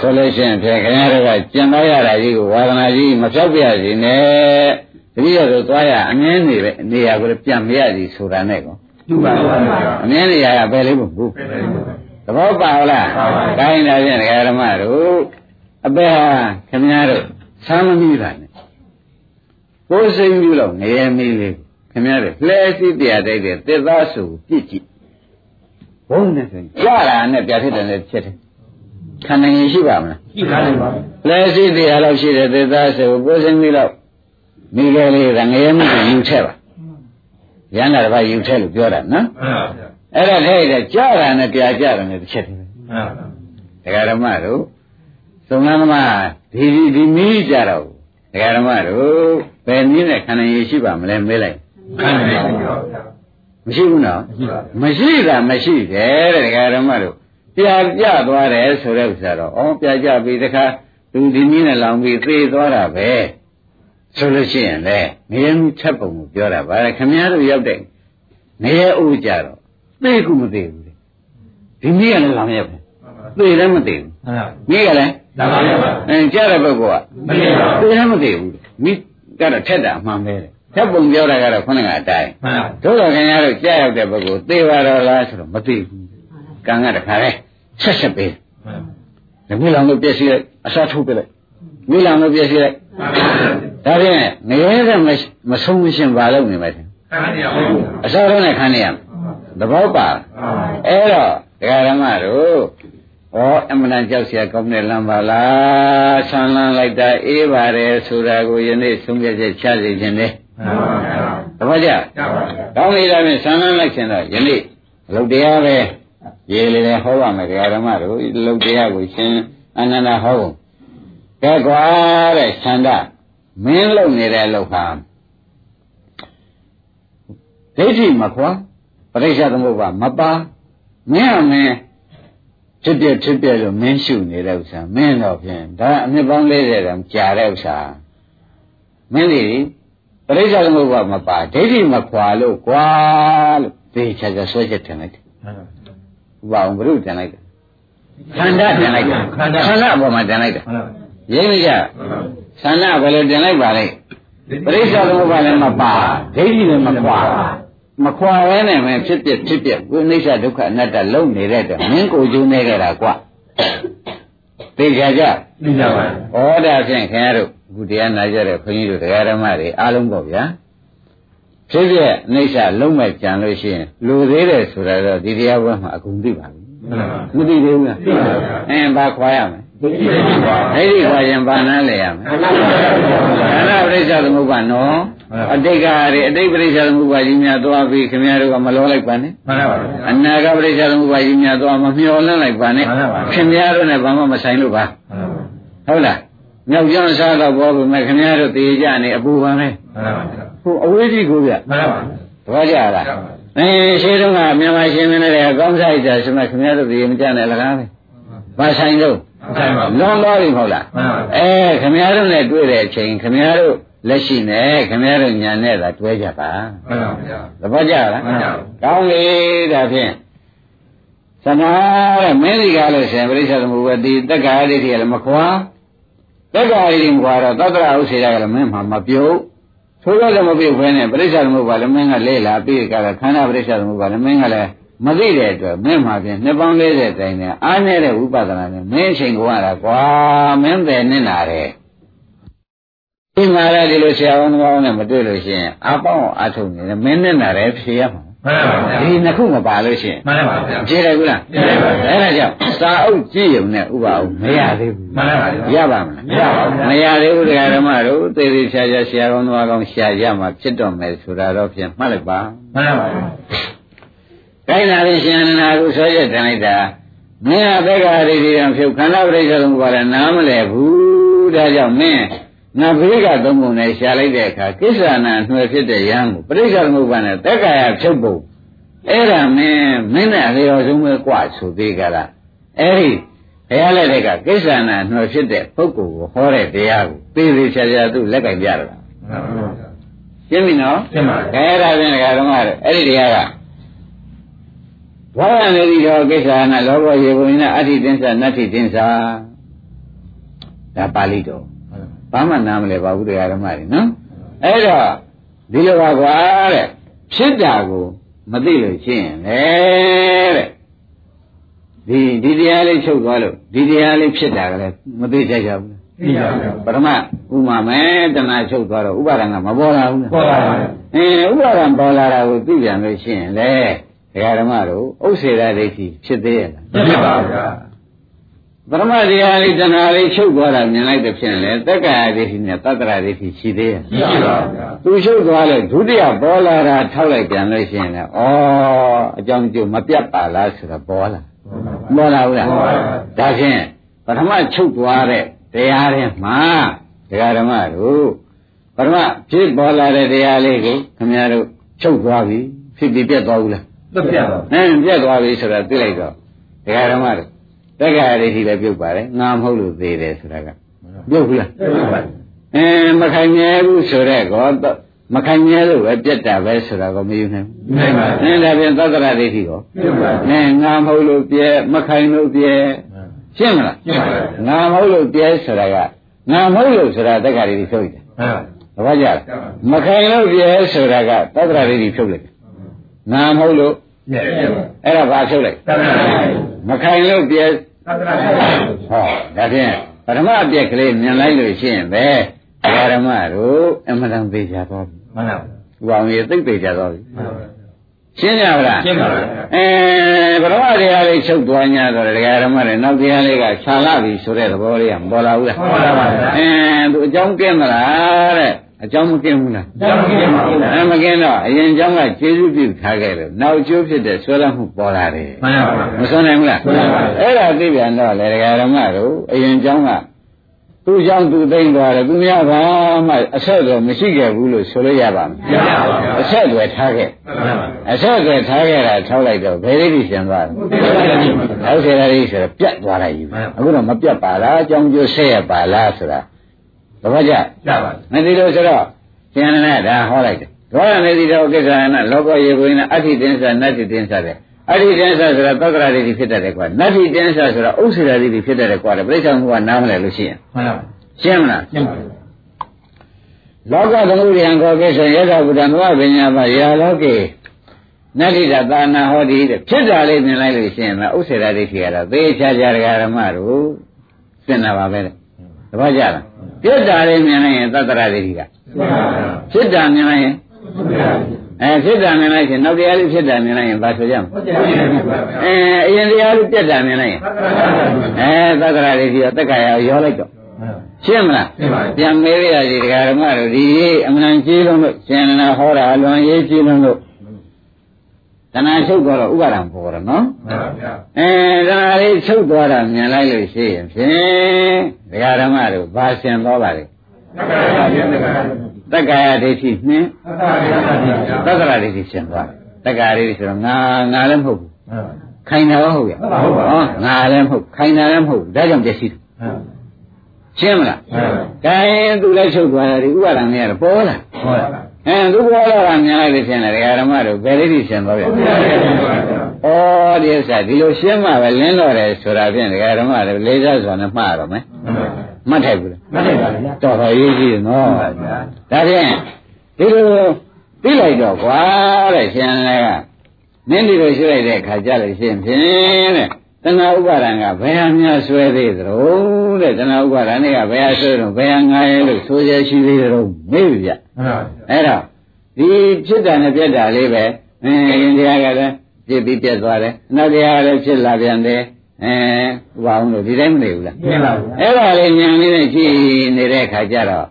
ဆိုလို့ရှိရင်ဖြင့်ခင်ဗျားတို့ကကျင်တော့ရတာကြီးကိုဝါဒနာကြီးမဖြောက်ပြရစီနဲ့တတိယဆိုသွားရအမြင်နေပဲနေရာကိုပြန်မရစီဆိုတာနဲ့ကော သူ့ပါဗျာအမြင်နေရာကဘယ်လေးဘူးဘူးပဲပဲသဘောပါလားပါပါကိုင်းတာဖြင့်ဓမ္မတို့အပေဟာခင်ဗျားတို့ဆမ်းမမိတာနဲ့ကိုယ်စိတ်ပြုလို့ငရဲမီးလေးခင်ဗျားတို့လှဲစီးတရားတိုက်တဲ့သစ်သားစုကိုပြစ်ကြည့်ဘုန်းနဲ့ဆိုရင်ကြာတာနဲ့ပြဖြစ်တယ်နဲ့ဖြစ်တယ်ခန္ဓာရင်ရှိပါမလားရှိပါလိမ့်ပါလှဲစီးတရားလောက်ရှိတဲ့သစ်သားစုကိုကိုယ်စိတ်ပြုလို့မိခဲလေးကငရဲမီးကိုယူထည့်ပါ ရဟန္တာတစ်ပါးယူထည့်လို့ပြောတာနော်မှန်ပါဗျာအဲ့ဒါထဲတဲ့ကြာတာနဲ့တရားကြတယ်နဲ့တစ်ချက်တည်းပဲမှန်ပါဒကာဓမ္မတို့သုံးလန်းသမားဒီဒီဒီမီးကြတော့ဒကာဓမ္မတို့ဘယ်နည်းနဲ့ခန္ဓာရည်ရှိပါမလဲမေးလိုက်ခံတယ်ဗျာမရှိဘူးနော်မရှိပါမရှိတာမရှိတယ်တဲ့ဒကာဓမ္မတို့ပြာပြသွားတယ်ဆိုတဲ့ဥစ္စာတော့ဩပြာကြပြီတခါသူဒီနည်းနဲ့လောင်ပြီးသေသွားတာပဲ ဆိုလို့ရှိရင်လေငရဲမှုချက်ပုံကိုပြောတာဗါခမည်းတော်ရောက်တဲ့ငရဲအိုးကြတော့သိကူမသိဘူးလေဒီနည်းကလည်းလောင်ရက်ပဲသိလည်းမသိဘူးမှန်ပါမိကလည်းဒါပါဗျာအဲကြားတဲ့ပုဂ္ဂိုလ်ကမသိပါဘူးသိလည်းမသိဘူးမိကတော့ထက်တာအမှန်ပဲတဲ့ထက်ပုံပြောတာကတော့ခုနကအတိုင်းမှန်ပါတို့တော်ခင်ဗျားတို့ကြားရောက်တဲ့ပုဂ္ဂိုလ်သိပါတော့လားဆိုတော့မသိဘူးကံကတခါလဲဆက်ဆက်ပေးမှန်ဓမိလောင်လို့ပြည့်စည်လိုက်အစားထုတ်ပြလိုက် မိလောင်လို့ပြည့်စည်လိုက် ပါ ဒါဖြင့်ငရဲကမဆုံးမရှင်ပါလို့နေမယ် ခံရပါဘူး အစားထုတ်နဲ့ခံနေရမယ်သဘောပါအဲ့တော့ဒကာရမတို့ဩအမှန်တန်ကြောက်เสียကောင်းတဲ့လမ်းပါလားဆန်းလန်းလိုက်တာအေးပါတယ်ဆိုတာကိုယနေ့ဆုံးဖြတ်ချက်ချစေခြင်းနဲ့ မှန်ပါဗျာ သဘောကျ ရပါဗျာ ကောင်းပြီဒါဖြင့်ဆန်းလန်းလိုက်ခြင်းတော့ယနေ့အလုပ်တရားပဲရေးလေလေဟောပါမယ်ဒကာရမတို့ဒီအလုပ်တရားကိုရှင်အနန္ဒဟောဖို့ ကဲကွာတဲ့ဆန္ဒမင်းလုပ်နေတဲ့အလုပ်ဟာဒိဋ္ဌိမခွာပရိစ္ဆသမုပ္ပါမပါမင်းအမင်းဖြစ်ပြဖြစ်ပြလို့မင်းရှုနေတဲ့ဥစ္စာမင်းတော့ဖြင့်ဒါအနှစ်ပေါင်း40တောင်ကြာတဲ့ဥစ္စာမင်းလေပရိစ္ဆသမုပ္ပါမပါဒိဋ္ဌိမခွာလို့ကွာလို့သေချာချာဆွဲချက်တင်လိုက်တယ်မှန်ပါဥပအောင်ဘုရုတင်လိုက်တယ်ခန္ဓာတင်လိုက်တယ်ခန္ဓာခန္ဓာအပေါ်မှာတင်လိုက်တယ်မှန်ပါ ရင်းမကြခန္ဓာဘယ်လိုတင်လိုက်ပါလဲပရိစ္ဆသမုပ္ပါလည်းမပါဒိဋ္ဌိလည်းမခွာမခွာရဲနဲ့မဖြစ်ဖြစ်ဖြစ်ဖြစ်ကိုအိဋ္ဌဒုက္ခအနတ္တလုံနေတဲ့အတွက်မင်းကိုယ်ကျိုးနေကြတာကွာသိကြကြသိကြပါဩဒါဖြင့်ခင်ဗျားတို့အခုတရားနာကြတဲ့ခွန်ကြီးတို့တရားဓမ္မတွေအားလုံးပေါ့ဗျာဖြစ်ဖြစ်အိဋ္ဌလုံးမဲ့ကြံလို့ရှိရင်လူသေးတယ်ဆိုတာတော့ဒီတရားပွဲမှာအကုန်သိပါပြီမှန်ပါမသိသေးဘူးလားသိပါဗျာအင်းဘာခွာရမလဲ သိပါအဲ့ဒီခွာရင်ဘာနာလဲရမလဲမှန်ပါဗျာခန္ဓာပရိစ္ဆေသမုပ္ပါနော်မှန်ပါအတိတ်ကရအတိတ်ပရိစ္ဆေသမုပ္ပါကြီးများသွားပြီးခင်ဗျားတို့ကမလောလိုက်ပါနဲ့မှန်ပါဗျာအနာဂတ်ပရိစ္ဆေသမုပ္ပါကြီးများသွားမမျောလင့်လိုက်ပါနဲ့မှန်ပါပါခင်ဗျားတို့နဲ့ဘာမှမဆိုင်လို့ပါမှန်ပါဟုတ်လားမြောက်ကျောင်းစားတော့ဘောပြီမဲ့ခင်ဗျားတို့တည်ကြနေအပူပါပဲမှန်ပါဗျာဟိုအဝေးကြီးကိုဗျမှန်ပါဗျာတပည့်ကြလားအဲရှင်းတော့ကမြန်မာရှင်းမင်းတွေအကောင်းစားကြဆိုမဲ့ခင်ဗျားတို့တည်မကြနဲ့လကားပဲ ဘာဆိုင်လို့ဆိုင်ပါလွန်သွားပြီမဟုတ်လားမှန်ပါအဲခမည်းတော်နဲ့တွေ့တဲ့အချိန်ခမည်းတော်လက်ရှိနဲ့ခမည်းတော်ညာနဲ့သာတွဲကြပါမှန်ပါဗျာသဘောကျလားမှန်ပါကောင်းပြီဒါဖြင့်သနာတဲ့မင်းဒီကားလို့ဆိုရင်ပရိစ္ဆေသမုပ္ပါတိတက္ကရာဒိဋ္ဌိကလည်းမခွာတက္ကရာဒိဋ္ဌိမခွာတော့သတ္တရာဥစ္စေရကလည်းမင်းမှမပြုတ်ထိုးရလည်းမပြုတ်ဘဲနဲ့ပရိစ္ဆေသမုပ္ပါလည်းမင်းကလဲလာပြီးကြတာခန္ဓာပရိစ္ဆေသမုပ္ပါလည်းမင်းကလည်း မသိတဲ့အတွက်မင်းမှဖြင့်နှစ်ပေါင်း40တိုင်နဲ့အားနေတဲ့ဝိပဿနာနဲ့မင်းအချိန်ကိုရတာကွာမင်းပဲနစ်နာတယ်ဒီမှာလည်းဒီလိုဆရာဝန်ကောင်းနဲ့မတွေ့လို့ရှိရင်အပေါင်းအထုတ်နေတယ်မင်းနစ်နာတယ်ဖြေရမှာမှန်ပါဗျာဒီနှစ်ခုမပါလို့ရှိရင်မှန်ပါဗျာဖြေတယ်ဘူးလားဖြေတယ်ပါဗျာအဲ့ဒါကြောင့်စာအုပ်ကြည့်ရုံနဲ့ဥပအောင်မရသေးဘူးမှန်ပါဗျာရပါမလားမရပါဘူးမရသေးဘူးတရားဓမ္မတို့သေသေးချာချာဆရာကောင်းသွားကောင်းရှာရမှာဖြစ်တော့မယ်ဆိုတာတော့ဖြင့်မှတ်လိုက်ပါမှန်ပါဗျာ ကိုင်းလာရင်ရှင်အနန္ဒာကိုဆွဲချက်တင်လိုက်တာမင်းအသက်္ကာရိတိယံဖြုတ်ခန္ဓာပရိစ္ဆေသမုပ္ပါဒနားမလဲဘူးဒါကြောင့်မင်းငါဘေးကသုံးပုံနဲ့ရှာလိုက်တဲ့အခါကိစ္ဆာနာအနှွယ်ဖြစ်တဲ့ယံကိုပရိစ္ဆေသမုပ္ပါဒနဲ့သက်္ကာယဖြုတ်ပုံအဲ့ဒါမင်းမင်းနဲ့အလျော်ဆုံးပဲกว่าဆိုသေးကြလားအဲ့ဒီဘုရားလက်ထက်ကကိစ္ဆာနာအနှွယ်ဖြစ်တဲ့ပုဂ္ဂိုလ်ကိုဟောတဲ့တရားကိုသေသေးချာချာသူ့လက်ကင်ပြရတာ မှန်ပါဗျာ ရှင်းပြီနော် ရှင်းပါပြီ အဲ့ဒါဖြင့်ဒကာတော်မတို့အဲ့ဒီတရားက ဘာဝနေတိတော်ကိစ္စနာလောဘရေပုံနဲ့အဋ္ဌိတင်းစာနတ္ထိတင်းစာဒါပါဠိတော်ဘာမှနားမလဲပါဘူးဒကာတော်မတွေနော်အဲ့တော့ဒီလိုပါကွာတဲ့ဖြစ်တာကိုမသိလို့ရှင်းရင်လေတဲ့ဒီဒီတရားလေးချုပ်သွားလို့ဒီတရားလေးဖြစ်တာကလည်းမသိကြကြဘူးသိပါဗျာပထမဥမာမဲတဏှာချုပ်သွားတော့ဥပါဒံကမပေါ်လာဘူးလားပေါ်ပါဗျာအင်းဥပါဒံပေါ်လာတာကိုသိပြန်လို့ရှိရင်လေ ဒကာဓမ္မတို့ဥစ္စေရဒိဋ္ဌိဖြစ်သေးရဲ့လားဖြစ်ပါဗျာပထမတရားလေးတဏှာလေးချုပ်သွားတာမြင်လိုက်တဲ့ဖြင့်လေတက္ကရာဒိဋ္ဌိနဲ့တတ္တရာဒိဋ္ဌိရှိသေးရဲ့ဖြစ်ပါဗျာသူချုပ်သွားလို့ဒုတိယပေါ်လာတာထောက်လိုက်ပြန်လို့ရှိရင်လေဩအကြောင်းကျိုးမပြတ်ပါလားဆိုတော့ပေါ်လာပေါ်လာဘူးလားပေါ်ပါဗျာဒါဖြင့်ပထမချုပ်သွားတဲ့တရားတွေမှာဒကာဓမ္မတို့ပထမဖြစ်ပေါ်လာတဲ့တရားလေးကိုခင်ဗျားတို့ချုပ်သွားပြီဖြစ်ပြီးပြတ်သွားဘူးလား သက်ပြပါအင်းပြတ်သွားပြီဆိုတာသိလိုက်တော့ဒကာဓမ္မတို့တက္ကရာဒိဋ္ဌိလည်းပြုတ်ပါတယ်ငါမဟုတ်လို့သေးတယ်ဆိုတာကပြုတ်ဘူးလားဖြစ်ပါအင်းမခိုင်မြဲဘူးဆိုတော့ကောမခိုင်မြဲလို့ပဲပြတ်တာပဲဆိုတာကိုမယူနိုင်ဘူးနိုင်ပါအင်းဒါဖြင့်သတ္တရာဒိဋ္ဌိကိုဖြစ်ပါအင်းငါမဟုတ်လို့ပြဲမခိုင်လို့ပြဲရှင်းမလားဖြစ်ပါငါမဟုတ်လို့ပြဲဆိုတာကငါမဟုတ်လို့ဆိုတာတက္ကရာဒိဋ္ဌိဖြုတ်တယ်မှန်ပါတပည့်ကြလားမခိုင်လို့ပြဲဆိုတာကသတ္တရာဒိဋ္ဌိဖြုတ်လိုက်ငါမဟုတ်လို့ ပြည့်ပြည့်အဲ့ဒါဘာဖြုတ်လိုက်သတ္တရာမခိုင်လို့ပြဲသတ္တရာဟောဒါဖြင့်ပထမအပြက်ကလေးမြင်လိုက်လို့ရှိရင်ပဲဓမ္မတို့အမှန်တန်သေးကြသွားပြီမှန်ပါဥပအောင်ရေသိပ်သေးကြသွားပြီရှင်းကြပါလားရှင်းပါပြီအဲပထမတရားလေးချုပ်သွား냐တော့ဒကာဓမ္မတွေနောက်တရားလေးကခြာလာပြီဆိုတဲ့သဘောလေးကမပေါ်လာဘူးလားပေါ်လာပါဗျာအဲသူအကြောင်းကင်းမလားတဲ့ အကြောင်းမကင်းဘူးလားကျောင်းကြီးမှာဟုတ်လားအဲမကင်းတော့အရင်အကြောင်းကကျေးဇူးပြုထားခဲ့လို့နောက်ကျိုးဖြစ်တဲ့ဆွဲလမ်းမှုပေါ်လာတယ်မှန်ပါမစွမ်းနိုင်ဘူးလားမှန်ပါပါအဲ့ဒါသိပြန်တော့လေဒကာဓမ္မတို့အရင်အကြောင်းကသူ့ကြောင့်သူသိမ့်သွားတယ်သူများဘာမှအဆက်အသွယ်မရှိခဲ့ဘူးလို့ဆိုလို့ရပါမရပါပါယ်အဆက်အသွယ်ထားခဲ့မှန်ပါအဆက်အသွယ်ထားခဲ့တာထောက်လိုက်တော့ဘယ်လေးကြီးရှင်သွားတယ်ဟုတ်ဆရာကြီးဆိုတော့ပြတ်သွားလိုက်ပြီအခုတော့မပြတ်ပါလားအကြောင်းကျိုးဆက်ရပါလားဆိုတာ သဘောကျရပါမသိလို့ဆိုတော့ရှင်ရနဲ့ဒါဟောလိုက်တယ်ဒေါရနေတိတော်ကိစ္စနာလောကရေကိုင်းနာအဋ္ဌိတင်းစာနတ္တိတင်းစာတဲ့အဋ္ဌိတင်းစာဆိုတာသက္ကရာဒိဋ္ဌိဖြစ်တတ်တယ်ကွာနတ္တိတင်းစာဆိုတာဥစ္စေရာဒိဋ္ဌိဖြစ်တတ်တယ်ကွာပြိဿမှုကနားမလဲလို့ရှိရင်မှန်ပါရှင်းမလားရှင်းပါလောကသမုဒယံကောကိစ္စယသဗုဒ္ဓမဝပညာပါယာလောကေနတ္တိတသာနာဟောဒီတဲ့ဖြစ်တာလေးမြင်လိုက်လို့ရှိရင်မဥစ္စေရာဒိဋ္ဌိကတော့သေချာချာဒကာဓမ္မတို့စင်တာပါပဲတဲ့ တပတ်ကြလားဖြစ်တာလေးမြင်လိုက်ရင်သတ္တရာဒိဋ္ဌိကဖြစ်တာမြင်လိုက်ရင်အဲဖြစ်တာမြင်လိုက်ရင်နောက်တရားလေးဖြစ်တာမြင်လိုက်ရင်ဘာဆိုကြမလဲအဲအရင်တရားလေးပြက်တာမြင်လိုက်ရင်အဲသတ္တရာဒိဋ္ဌိကတက္ကရာရောလိုက်တော့ရှင်းမလားပြန်မေးရစီဒကာဓမ္မတို့ဒီအမှန်ကြီးလုံးလို့ရှင်နာဟောတာအလွန်ရေးကြီးလုံးလို့ တဏှာချုပ်သွားတော့ဥပါဒံပေါ်တော့နော်အဲတဏှာလေးချုပ်သွားတာမြင်လိုက်လို့ရှိရင်ဖြင့်ဒကာဓမ္မတို့ဘာဆင်သွားပါလဲတက္ကရာဒိဋ္ဌိနှင်းသက္ကရာဒိဋ္ဌိဆင်သွားတက္ကရာဒိဋ္ဌိဆိုတော့ငါငါလည်းမဟုတ်ဘူးခိုင်တာရောဟုတ်ရဲ့ဟောငါလည်းမဟုတ်ခိုင်တာလည်းမဟုတ်ဒါကြောင့်ပျက်စီးတယ်ရှင်းမလားကဲသူလည်းချုပ်သွားတယ်ဥပါဒံနဲ့ကတော့ပေါ်လာ အဲသူပေါ်လာတာမြင်လိုက်လို့ရှင်းတယ်ဒကာဓမ္မတို့ဘယ်လိတိရှင်းသွားပြန်ဩဒီဥစ္စာဒီလိုရှင်းမှပဲလင်းတော့တယ်ဆိုတာဖြင့်ဒကာဓမ္မတို့လေးစားစွာနဲ့မှားတော့မယ်မှတ်ထိုက်ဘူးလားမှတ်ထိုက်ပါဗျာတော်တော်ရေးကြည့်နော်ဒါဖြင့်ဒီလိုသိလိုက်တော့ကွာတဲ့ရှင်လည်းကမင်းဒီလိုရှိလိုက်တဲ့အခါကြလို့ရှင်းဖြင့်တဲ့ တဏှာဥပါဒံကဘယ်ဟာများဆွဲသေးသလဲတဲ့တဏှာဥပါဒံတွေကဘယ်ဟာဆွဲတော့ဘယ်ဟာငါရဲလို့ဆိုရရှိသေးတယ်တော့မေးပြီဗျအဲ့တော့ဒီဖြစ်တာနဲ့ပြက်တာလေးပဲအင်းရင်တရားကလည်းပြစ်ပြီးပြက်သွားတယ်အနောက်တရားကလည်းဖြစ်လာပြန်တယ်အဲဥပါအောင်လို့ဒီတိုင်းမနေဘူးလားမှန်ပါဗျာအဲ့ဒါလေးဉာဏ်လေးနဲ့ကြည့်နေတဲ့အခါကျတော့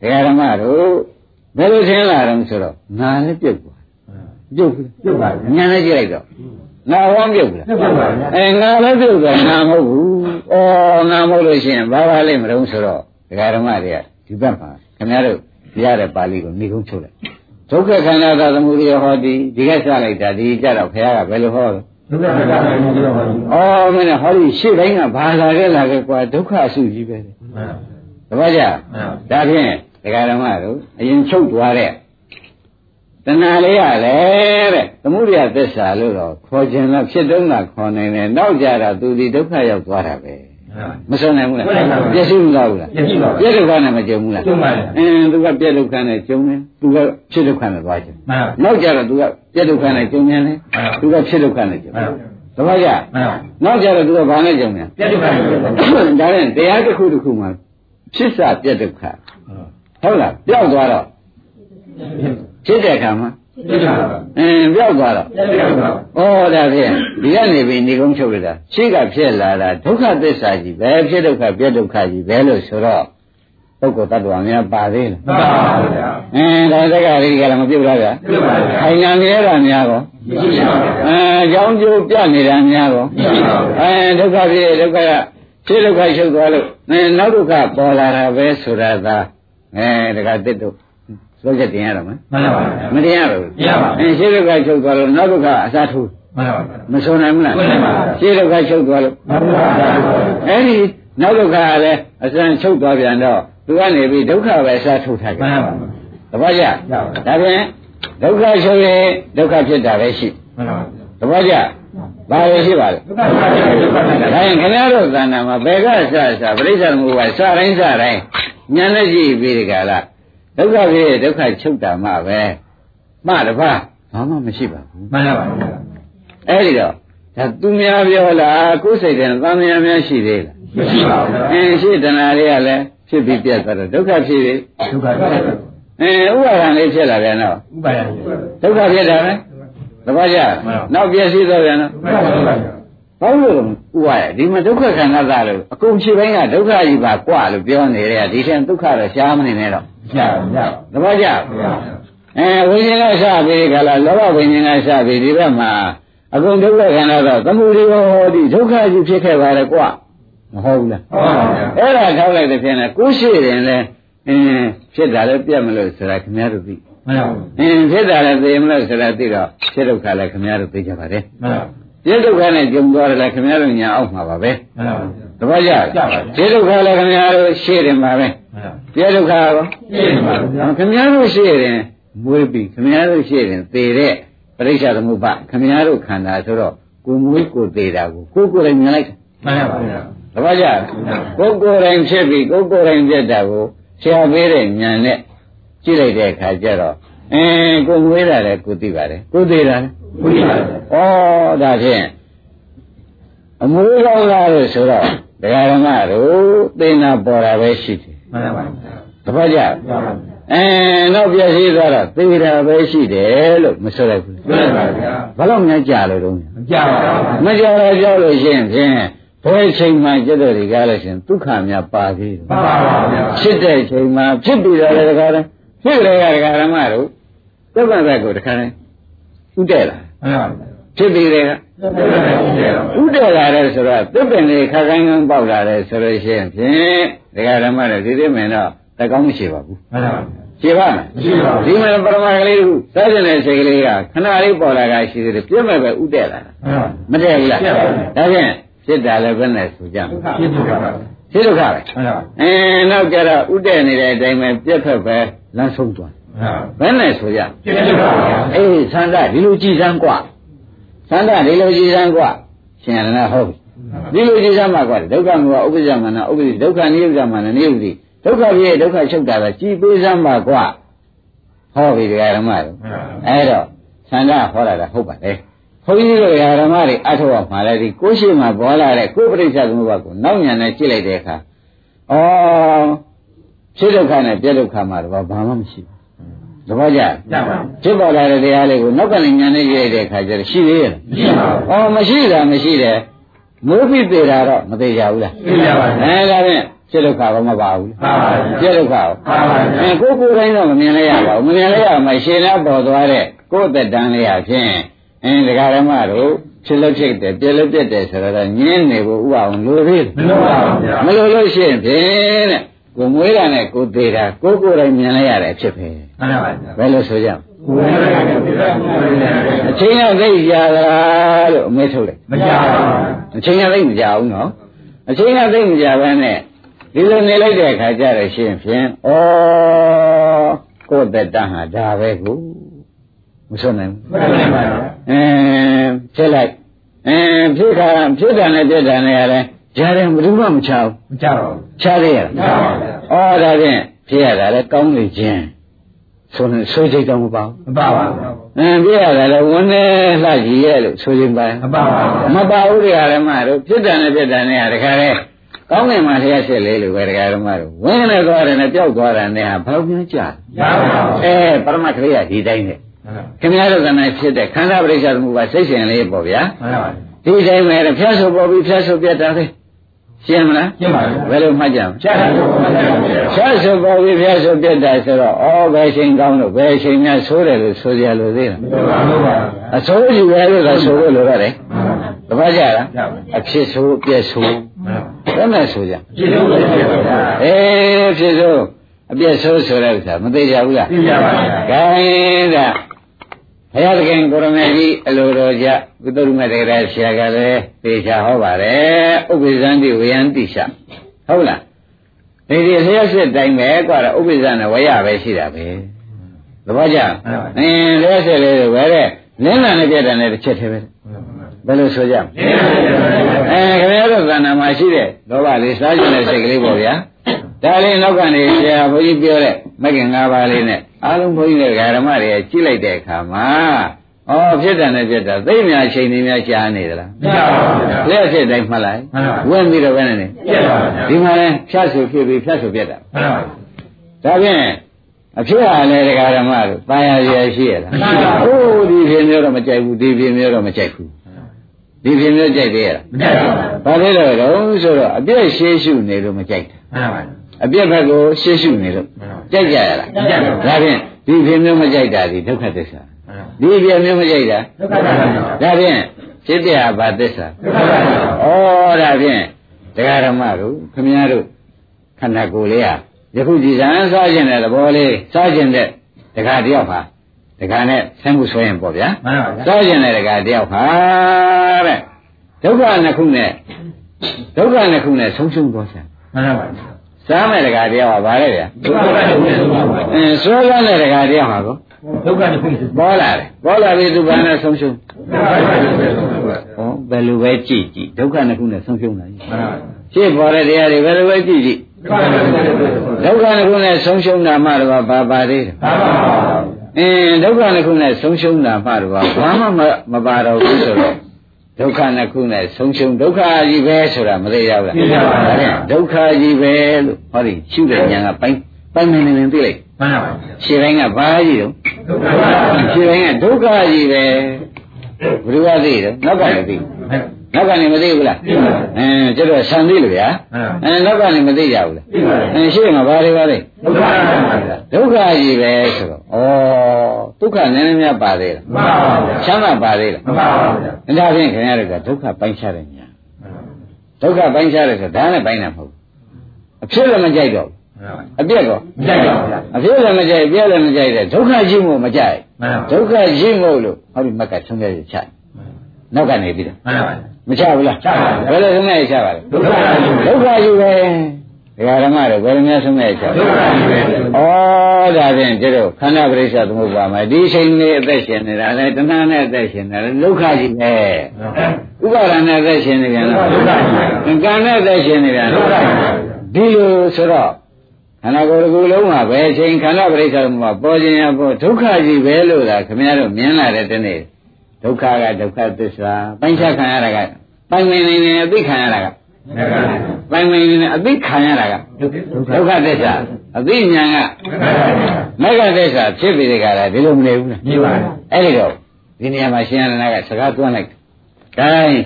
ဒကာဓမ္မတို့ဘယ်လိုထင်လာတော့ဆိုတော့ငါလည်းပြုတ်သွားပြုတ်ဘူးပြုတ်ပါဗျာဉာဏ်နဲ့ကြည့်လိုက်တော့ ငါဟောပြုတ်လားပြုတ်ပါဗျာအဲငါလည်းပြုတ်သွားငါမဟုတ်ဘူး။အော်ငါမဟုတ်လို့ရှိရင်ဘာပါလိမ့်မလို့ဆိုတော့ဒကာဓမ္မတွေကဒီဘက်မှာခင်ဗျားတို့ရတဲ့ပါဠိကိုနေကုန်းချုပ်လိုက်။ဒုက္ခခန္ဓာသာသမုဒိယဟောဒီဒီကစလိုက်တာဒီကြတော့ခင်ဗျားကဘယ်လိုဟောလဲဒုက္ခသစ္စာကိုပြောပါဘူး။အော်မင်းကဟောဒီရှေ့တိုင်းကဘာလာခဲ့လာခဲ့ကွာဒုက္ခအစုကြီးပဲတဲ့မှန်။တပည့်ကြမှန်ဒါဖြင့်ဒကာဓမ္မတို့အရင်ချုပ်သွားတဲ့ တဏှာလေးရလေတဲ့သမုဒိယသစ္စာလို့တော့ခေါ်ခြင်းလားဖြစ်တုံးလားခေါ်နိုင်တယ်နောက်ကြတာသူဒီဒုက္ခရောက်သွားတာပဲမှန်မဆုံးနိုင်ဘူးလားမှန်ပါဘူးပြည့်စုံမလားဘူးလားပြည့်စုံပါဘူးပြည့်ဒုက္ခနဲ့မကြုံဘူးလားကျုံပါလေအင်းသူကပြည့်ဒုက္ခနဲ့ကြုံတယ်သူကဖြစ်ဒုက္ခနဲ့သွားကြတယ်မှန်နောက်ကြတော့သူကပြည့်ဒုက္ခနဲ့ကြုံတယ်လေသူကဖြစ်ဒုက္ခနဲ့ကြုံမှတယ်န်တပည့်ကြမှန်နောက်ကြတော့သူကဘာနဲ့ကြုံတယ်ပြတ်ဒုက္ခကိုပြောပါဒါနဲ့တရားတစ်ခုတစ်ခုမှာဖြစ်စာပြည့်ဒုက္ခဟုတ်လားပျောက်သွားတော့ ဖြစ်တဲ့အခါမှာပြတ်ဒုက္ခအင်းပျောက်သွားတော့ပြတ်ဒုက္ခဩဒါဖြင့်ဒီကနေပြီးနေကုန်းချုပ်လိုက်တာရှိကဖြစ်လာတာဒုက္ခသစ္စာကြီးပဲဖြစ်ဒုက္ခပြည့်ဒုက္ခကြီးပဲလို့ဆိုတော့ပုဂ္ဂိုလ်တ attva များပါသေးလားမှန်ပါဗျာအင်းဒါတက္ကရာကြီးကလည်းမပြုတ်လားဗျာပြုတ်ပါဗျာခိုင်ငံမြဲတာများကောမရှိပါဘူးအဲအကြောင်းကျိုးပြနေတာများကောမရှိပါဘူးအဲဒုက္ခပြည့်ဒုက္ခကဖြစ်ဒုက္ခချုပ်သွားလို့အဲနောက်ဒုက္ခပေါ်လာတာပဲဆိုတာသာအဲတက္ကတစ်တို့ ဆိုချက်တင်ရတော့မမှန်ပါဗျာမတင်ရဘူးမရပါဘူးအဲရှိဒုက္ခချုပ်သွားလို့နောက်ဒုက္ခအစားထိုးမှန်ပါဗျာမဆုံးနိုင်ဘူးလားမှန်ပါပါရှိဒုက္ခချုပ်သွားလို့မှန်ပါဗျာအဲ့ဒီနောက်ဒုက္ခကလည်းအစမ်းချုပ်သွားပြန်တော့သူကနေပြီးဒုက္ခပဲအစားထုတ်ထားကြမှန်ပါဗျာတပည့်ကြရပါဒါဖြင့်ဒုက္ခချုပ်ရင်ဒုက္ခဖြစ်တာပဲရှိမှန်ပါတပည့်ကြဘာလို့ရှိပါလဲဒုက္ခသစ္စာကိုဒုက္ခသစ္စာဒါရင်ခင်ဗျားတို့သဏ္ဍာန်မှာဘယ်ကစစပရိစ္ဆေသမုပ္ပါစတိုင်းစတိုင်းဉာဏ်နဲ့ကြည့်ပြီးဒီကလာ ဒုက္ခဖြစ်ဒုက္ခချုပ်တာမှပဲမှတပါဘာမှမရှိပါဘူး မှန်ပါဗျာ အဲ့ဒီတော့ဒါသူများပြောလားကိုယ်စိတ်ထဲသံဃာများရှိသေးလား မရှိပါဘူး အင်းရှိတဏှာလေးကလည်းဖြစ်ပြီးပြတ်သွားတော့ဒုက္ခဖြစ်ပြီ ဒုက္ခသစ္စာ အင်းဥပါဒံလေးဖြစ်လာပြန်တော့ ဥပါယံ ဒုက္ခဖြစ်တာပဲသဘောကျနောက်ပြည့်စည်သွားပြန်တော့ ဒုက္ခသစ္စာ ဘာလို့လဲဥပါရဒီမှာဒုက္ခခန္ဓာသားလို့အကုန်ရှိပိုင်းကဒုက္ခကြီးပါกว่าလို့ပြောနေတယ်ကဒီထက်ဒုက္ခတော့ရှားမနေနဲ့တော့ ကြပါသဘောကြအဲဝိညာဉ်ကစပြီးခါလာလောဘဝိညာဉ်ကစပြီးဒီဘက်မှာအကုန်ဒုက္ခခန္ဓာတော့သမှုရိဟောတိဒုက္ခကြီးဖြစ်ခဲ့ပါလေကွာမဟုတ်လားဟုတ်ပါဘူးအဲ့ဒါထောက်လိုက်တဲ့ဖြင့်လဲကိုရှိရင်လဲအင်းဖြစ်တာလည်းပြတ်မလို့ဆိုတာခင်ဗျားတို့သိမှန်ပါဘူးအင်းဖြစ်တာလည်းသိမလို့ဆိုတာသိတော့ဖြစ်ဒုက္ခလည်းခင်ဗျားတို့သိကြပါတယ်မှန်ပါဘူးဒီဒုက္ခနဲ့ကြုံသွားတယ်ခင်ဗျားတို့ညာအောက်မှာပါပဲမှန်ပါဘူးတပည့်ရဒီဒုက္ခလည်းခင်ဗျားတို့ရှေ့တယ်မှာပဲ မှန်ပါပြည့်ဒုက္ခရောပြည့်ပါဗျာခင်ဗျားတို့ရှေ့တယ်မွေးပြီးခင်ဗျားတို့ရှေ့တယ်သေတဲ့ပရိစ္ဆာသမုပ္ပါခင်ဗျားတို့ခန္ဓာဆိုတော့ကိုမွေးကိုသေတာကိုကိုကိုယ်တိုင်မြင်လိုက်တယ်မှန်ပါဗျာတပည့်ကြကိုကိုယ်တိုင်ဖြစ်ပြီးကိုကိုယ်တိုင်ပြတ်တာကိုဆရာပေးတဲ့ဉာဏ်နဲ့ကြည့်လိုက်တဲ့အခါကျတော့အင်းကိုမွေးတာလည်းကိုသိပါတယ်ကိုသေးတာလည်းဘုရားဩဒါဖြင့်အမွေးကောင်းလာလို့ဆိုတော့ဒကာဓမ္မတို့သိနာပေါ်တာပဲရှိတယ် မှန်ပါပါတပတ်ကြမှန်ပါအဲနောက်ပြည့်စည်သွားတော့သေတာပဲရှိတယ်လို့မဆိုလိုက်ဘူးမှန်ပါဗျာဘာလို့များကြာလို့တော့မကြပါဘူးမကြာတော့ကြောက်လို့ရှိရင်ဖြင့်ဘယ်ချိန်မှကျတော့ဒီကားလို့ရှိရင်ဒုက္ခများပါသေးတယ်မှန်ပါပါဗျာဖြစ်တဲ့ချိန်မှာဖြစ်ပြီးတော့လေတခါတည်းဖြစ်ကြတဲ့ဒကာဓမ္မတို့သဗ္ဗဘက်ကိုတခါတည်းဥတဲ့လာမှန်ပါပါဖြစ်ပြီးတဲ့ကဟုတ်တယ်ဟုတ်တယ်ဥတဲ့လာတယ်ဆိုတော့သစ်ပင်လေးခက်ခိုင်းခိုင်းပေါက်လာတယ်ဆိုလို့ရှိရင်ဖြင့် ဒကာဓမ္မတို့ဒီဒီမင်းတော့တကောင်းမရှိပါဘူး မှန်ပါပါ ရှင်းပါမယ် မရှိပါဘူး ဒီမှာပရမကလေးကစားကျင်တဲ့စိတ်ကလေးကခဏလေးပေါ်လာတာရှိသေးတယ်ပြည့်မဲ့ပဲဥတဲ့လာတာ မှန်ပါ မတည့်ဘူးလား ပြည့်ပါဘူး ဒါဖြင့်ဖြစ်တာလည်းဘယ်နဲ့ဆိုကြမလဲ ပြည့်စုံပါပါ ဖြစ်ဒုက္ခပဲ မှန်ပါပါ အင်းနောက်ကြတော့ဥတဲ့နေတဲ့အတိုင်းပဲပြက်ဖက်ပဲလမ်းဆုံးသွား မှန်ပါဘယ်နဲ့ဆိုကြ ပြည့်စုံပါပါ အေးသန္တာဒီလိုကြည်စမ်းกว่าသန္တာဒီလိုကြည်စမ်းกว่าရှင်ရဏဟုတ်ပြီ ဒီလိုကြည့်စမ်းပါကွာဒုက္ခမောဟဥပ္ပဇ္ဇမနာဥပ္ပဇ္ဇဒုက္ခနိယုဇ္ဇမနာနိယုဇ္ဇိဒုက္ခပြည့်ဒုက္ခချုပ်တာကကြည်ပေးစမ်းပါကွာဟောပြီဓမ္မတို့အဲ့တော့ဆန္ဒဟောလာတာဟုတ်ပါလေခွန်ကြီးတို့ဓမ္မတွေအထောက်အမှားလဲဒီကိုရှိမှပေါ်လာတဲ့ကိုပရိစ္ဆေသမုပ္ပါကိုနောက်ညာနဲ့ကြည့်လိုက်တဲ့အခါအော်ဖြစ်ဒုက္ခနဲ့ပြဒုက္ခမှာတော့ဘာမှမရှိဘူးတဘောကြ။တပါဘူး။ဖြစ်ပေါ်လာတဲ့တရားလေးကိုနောက်ကလည်းညာနဲ့ရိုက်တဲ့အခါကျတော့ရှိသေးရဲ့။မရှိပါဘူး။အော်မရှိတာမရှိတယ် မိုးပြီးသေးတာတော့မသေးကြဘူးလားသိကြပါဘူးအဲဒါဖြင့်ဖြစ်ဒုက္ခဘာမှမပါဘူးမှန်ပါပါပြဒုက္ခရောမှန်ပါပါအဲကိုယ်ကိုယ်တိုင်းတော့မမြင်လဲရပါဘူးမမြင်လဲရမှရှင်လာပေါ်သွားတဲ့ကိုယ်သက်တမ်းလေးရဖြင့်အင်းဒကာရမတို့ဖြစ်လို့ဖြစ်တယ်ပြလို့ပြတ်တယ်ဆိုတော့ညင်းနေဖို့ဥအောင်လိုသေးတယ်မလို့ပါဘူးဗျာမလိုလို့ရှိရင်ဖြင့်တဲ့ကိုမွေးတာနဲ့ကိုသေးတာကိုယ်ကိုယ်တိုင်းမြင်လဲရတဲ့အဖြစ်ပဲမှန်ပါပါဘယ်လိုဆိုကြမလဲ ကိုယ်လည်းပြည့်စုံပါပါအချိန်ကသိကြလားလို့အမေထုတ်လိုက်မကြပါဘူးအချိန်ကသိမကြဘူးနော်အချိန်ကသိမကြဘဲနဲ့ဒီလိုနေလိုက်တဲ့အခါကျတော့ရှင်ဖြင့်ဩကိုယ်သက်တမ်းဟာဒါပဲကိုမဆွနိုင်ဘူးမှန်ပါပါအင်းဖြစ်လိုက်အင်းဖြစ်ခါဖြစ်တာနဲ့ပြက်တာနဲ့ရတယ်ကြားတယ်ဘယ်သူမှမချဘူးမကြပါဘူးချသေးရလားမကြပါဘူးဩဒါဖြင့်ဖြစ်ရတာလည်းကောင်းနေခြင်း ဆိုနေဆိုကြတော့မပါဘူးမပါပါဘူးအင်းပြရတယ်လည်းဝန်းနေလှကြည့်ရဲ့လို့ဆိုခြင်းပါမပါပါဘူးမပါဘူးတရားဓမ္မတို့ပြစ်တယ်နဲ့ပြစ်တယ်နဲ့တခါလေကောင်းငင်မှာလျှက်စစ်လေးလို့ပဲတရားဓမ္မတို့ဝင်းနေသွားတယ်နဲ့ပျောက်သွားတယ်နဲ့ဟာဘာလို့များကြာရပါပါဘူးအဲပရမတ်ကလေးကဒီတိုင်းနဲ့ခင်ဗျားတို့ကလည်းဖြစ်တဲ့ခန္ဓာပရိစ္ဆေသမုပ္ပါစိတ်ရှင်လေးပေါ့ဗျာမှန်ပါပါဒီတိုင်းပဲဖျက်ဆိုပေါ်ပြီးဖျက်ဆိုပြတ်တာပဲ ရှင်းမလားရှင်းပါပြီဘယ်လိုမှတ်ကြမလဲကြားတယ်ကိုမှတ်တယ်ဗျာဖျက်ဆိုပေါ်ပြီးဖျက်ဆိုပြတ်တာဆိုတော့ဩဘယ်ချိန်ကောင်းလို့ဘယ်ချိန်များဆိုးတယ်လို့ဆိုကြလို့သေးလားမပါဘူးပါအဆိုးကြီးပဲလို့သာဆိုလို့လိုရတယ်မှန်ပါပါတပတ်ကြလားရပါအဖြစ်ဆိုးအပြည့်ဆိုးမှန်ပါဘယ်နဲ့ဆိုကြပြည့်စုံပါဗျာအေးအဖြစ်ဆိုးအပြည့်ဆိုးဆိုတဲ့ဥစ္စာမသိကြဘူးလားသိကြပါဗျာခိုင်းတာ ဘုရားသခင်ကိုရမေကြီးအလိုတော်ကြဝိသုရမတေရဆရာကလည်းသေချာဟောပါတယ်ဥပ္ပဇံတိဝေယံတိရှဟုတ်လားဒီဒီလျှက်စစ်တိုင်းပဲကွာတော့ဥပ္ပဇံနဲ့ဝရပဲရှိတာပဲသဘောကျအင်းလျှက်စစ်လေးတွေပဲတဲ့လင်းလာနဲ့ပြတ်တယ်နဲ့တစ်ချက်တည်းပဲဘယ်လိုဆိုကြမလဲအဲခင်ဗျားတို့သဏ္ဍာန်မှာရှိတဲ့လောဘလေးစားခြင်းတဲ့စိတ်ကလေးပေါ့ဗျာဒါလေးနောက်ကနေဆရာဘုန်းကြီးပြောတဲ့မကင်၅ပါးလေးနဲ့ အားလုံးဘုန်းကြီးတွေဓမ္မတွေကြည့်လိုက်တဲ့အခါမှာဩဖြစ်တယ်နဲ့ဖြစ်တာသိပ်များချိန်နေများရှားနေသလားမကြပါဘူးဗျာလက်စစ်တိုင်းမှတ်လိုက်မှန်ပါပါဝင်ပြီးတော့ဘယ်နဲ့နေပြည့်ပါဗျာဒီမှာလဲဖြတ်ဆူဖြစ်ပြီးဖြတ်ဆူပြတ်တာမှန်ပါပါဒါဖြင့်အဖြစ်ဟာလည်းဒကာဓမ္မတို့တာယာရရှိရလားမှန်ပါပါဟိုးဒီဖြစ်မျိုးတော့မကြိုက်ဘူးဒီဖြစ်မျိုးတော့မကြိုက်ဘူးဒီဖြစ်မျိုးကြိုက်သေးရလားမကြပါဘူးဘာလဲတော့တော့ဆိုတော့အပြည့်ရှေးရှုနေလို့မကြိုက်တာမှန်ပါပါ အပြည့်ဘက်ကိုရှေးရှုနေလို့ကြိုက်ကြရလားကြိုက်ပါဘူးဒါဖြင့်ဒီဖြစ်မျိုးမကြိုက်တာဒီဒုက္ခသစ္စာဒီဖြစ်မျိုးမကြိုက်တာဒုက္ခပါဗျာဒါဖြင့်ဖြစ်တဲ့ဟာဘာသစ္စာဒုက္ခပါဗျာဩဒါဖြင့်တရားဓမ္မတို့ခမည်းတော်ခန္ဓာကိုယ်လေးဟာယခုကြည်စံစားခြင်းတဲ့သဘောလေးစားခြင်းတဲ့တခါတယောက်ဟာတခါနဲ့ဆင်းမှုဆွဲရင်ပေါ့ဗျာမှန်ပါဗျာစားခြင်းတဲ့တခါတယောက်ဟာတဲ့ဒုက္ခနှစ်ခုနဲ့ဒုက္ခနှစ်ခုနဲ့ဆုံးရှုံးသွားချင်မှန်ပါပါ စားမဲ့တခါတယောက်ဟာဗါလဲဗျာဒုက္ခပါဗျာအင်းဆွဲရတဲ့တခါတယောက်ဟာကိုဒုက္ခတစ်ခုဒုက္ခပေါ်လာတယ်ပေါ်လာပြီသူဘာနဲ့ဆုံးရှုံးပါဗျာဩဘယ်လိုပဲကြည့်ကြည့်ဒုက္ခနှစ်ခုနဲ့ဆုံးရှုံးတာကြီးမှန်ပါရှင်းပေါ်တဲ့တရားတွေဘယ်လိုပဲကြည့်ကြည့်ပါဗျာဒုက္ခတစ်ခုနဲ့ဆုံးရှုံးတာမှတော့ဘာပါသေးလဲပါပါအင်းဒုက္ခနှစ်ခုနဲ့ဆုံးရှုံးတာမှတော့ဘာမှမမပါတော့ဘူးဆိုတော့ ဒုက္ခနှစ်ခုနဲ့ဆုံးရှုံးဒုက္ခကြီးပဲဆိုတာမသိရဘူးလားသိပါပါဗျာဒုက္ခကြီးပဲလို့ဟောဒီရှုတဲ့ဉာဏ်ကပိုင်းပိုင်းနေနေနေသိလိုက်မှန်ပါပါရှင်းတိုင်းကဘာကြီးတော့ဒုက္ခပါဗျာရှင်းတိုင်းကဒုက္ခကြီးပဲဘယ်လိုကသိတော့နောက်ကလည်းသိ နောက်ကနေမသိဘူးလားသိပါပါအင်းကျတော့ဆံသိလို့ဗျာမှန်ပါအဲနောက်ကနေမသိကြဘူးလားသိပါပါအင်းရှင်းမှာဘာတွေပါလဲဒုက္ခပါဗျာဒုက္ခကြီးပဲဆိုတော့ဩဒုက္ခနည်းနည်းများပါသေးလားမှန်ပါဗျာချမ်းသာပါသေးလားမှန်ပါဗျာဒါဖြင့်ခင်ဗျားတို့ကဒုက္ခပိုင်းခြားတဲ့ညာဒုက္ခပိုင်းခြားတယ်ဆိုဒါနဲ့ပိုင်းတာမဟုတ်ဘူးအဖြစ်လည်းမကြိုက်တော့ဘူးအပြက်ကောမကြိုက်ပါဗျာအဖြစ်လည်းမကြိုက်အပြက်လည်းမကြိုက်တဲ့ဒုက္ခကြီးမို့မကြိုက်မှန်ပါဒုက္ခကြီးမို့လို့ဟောဒီမက်ကဆုံးဖြတ်ရချနောက်ကနေပြီးတော့မှန်ပါ မချဘူးလားချပါဗျာဘယ်လိုဆုံးဖြတ်ရချပါလဲဒုက္ခကြီးပဲဒုက္ခကြီးပဲဒကာဓမ္မတွေဘယ်လိုများဆုံးဖြတ်ရချဒုက္ခကြီးပဲဩဒါဖြင့်ကျတော့ခန္ဓာပရိစ္ဆသမုပ္ပါမှာဒီချိန်လေးအသက်ရှင်နေတာလေတဏှာနဲ့အသက်ရှင်နေတာလေဒုက္ခကြီးပဲဥပါဒဏ်နဲ့အသက်ရှင်နေပြန်တော့ဒုက္ခကြီးပဲကံနဲ့အသက်ရှင်နေပြန်ဒုတော့က္ခကြီးပဲဒီလိုဆိုတော့ခန္ဓာကိုယ်တစ်ခုလုံးမှာပဲအချိန်ခန္ဓာပရိစ္ဆသမုပ္ပါပေါ်ခြင်းရပေါ်ဒုက္ခကြီးပဲလို့သာခင်ဗျားတို့မြင်လာတဲ့တနေ့ဒုက္ခကဒုက္ခသစ္စာပိုင်းခြားခံရတာက ပိုင်မင်းနေနေအသိခံရတာက ပိုင်မင်းနေအသိခံရတာကဒုက္ခသစ္စာအသိဉာဏ်ကမဂ္ဂသစ္စာဖြစ်ပြီးတဲ့ကရာဒီလိုမနေဘူးလား မြင်ပါဗျာ အဲ့ဒီတော့ဒီနေရာမှာရှင်ရဏကစကားသွန်းလိုက်ဒါ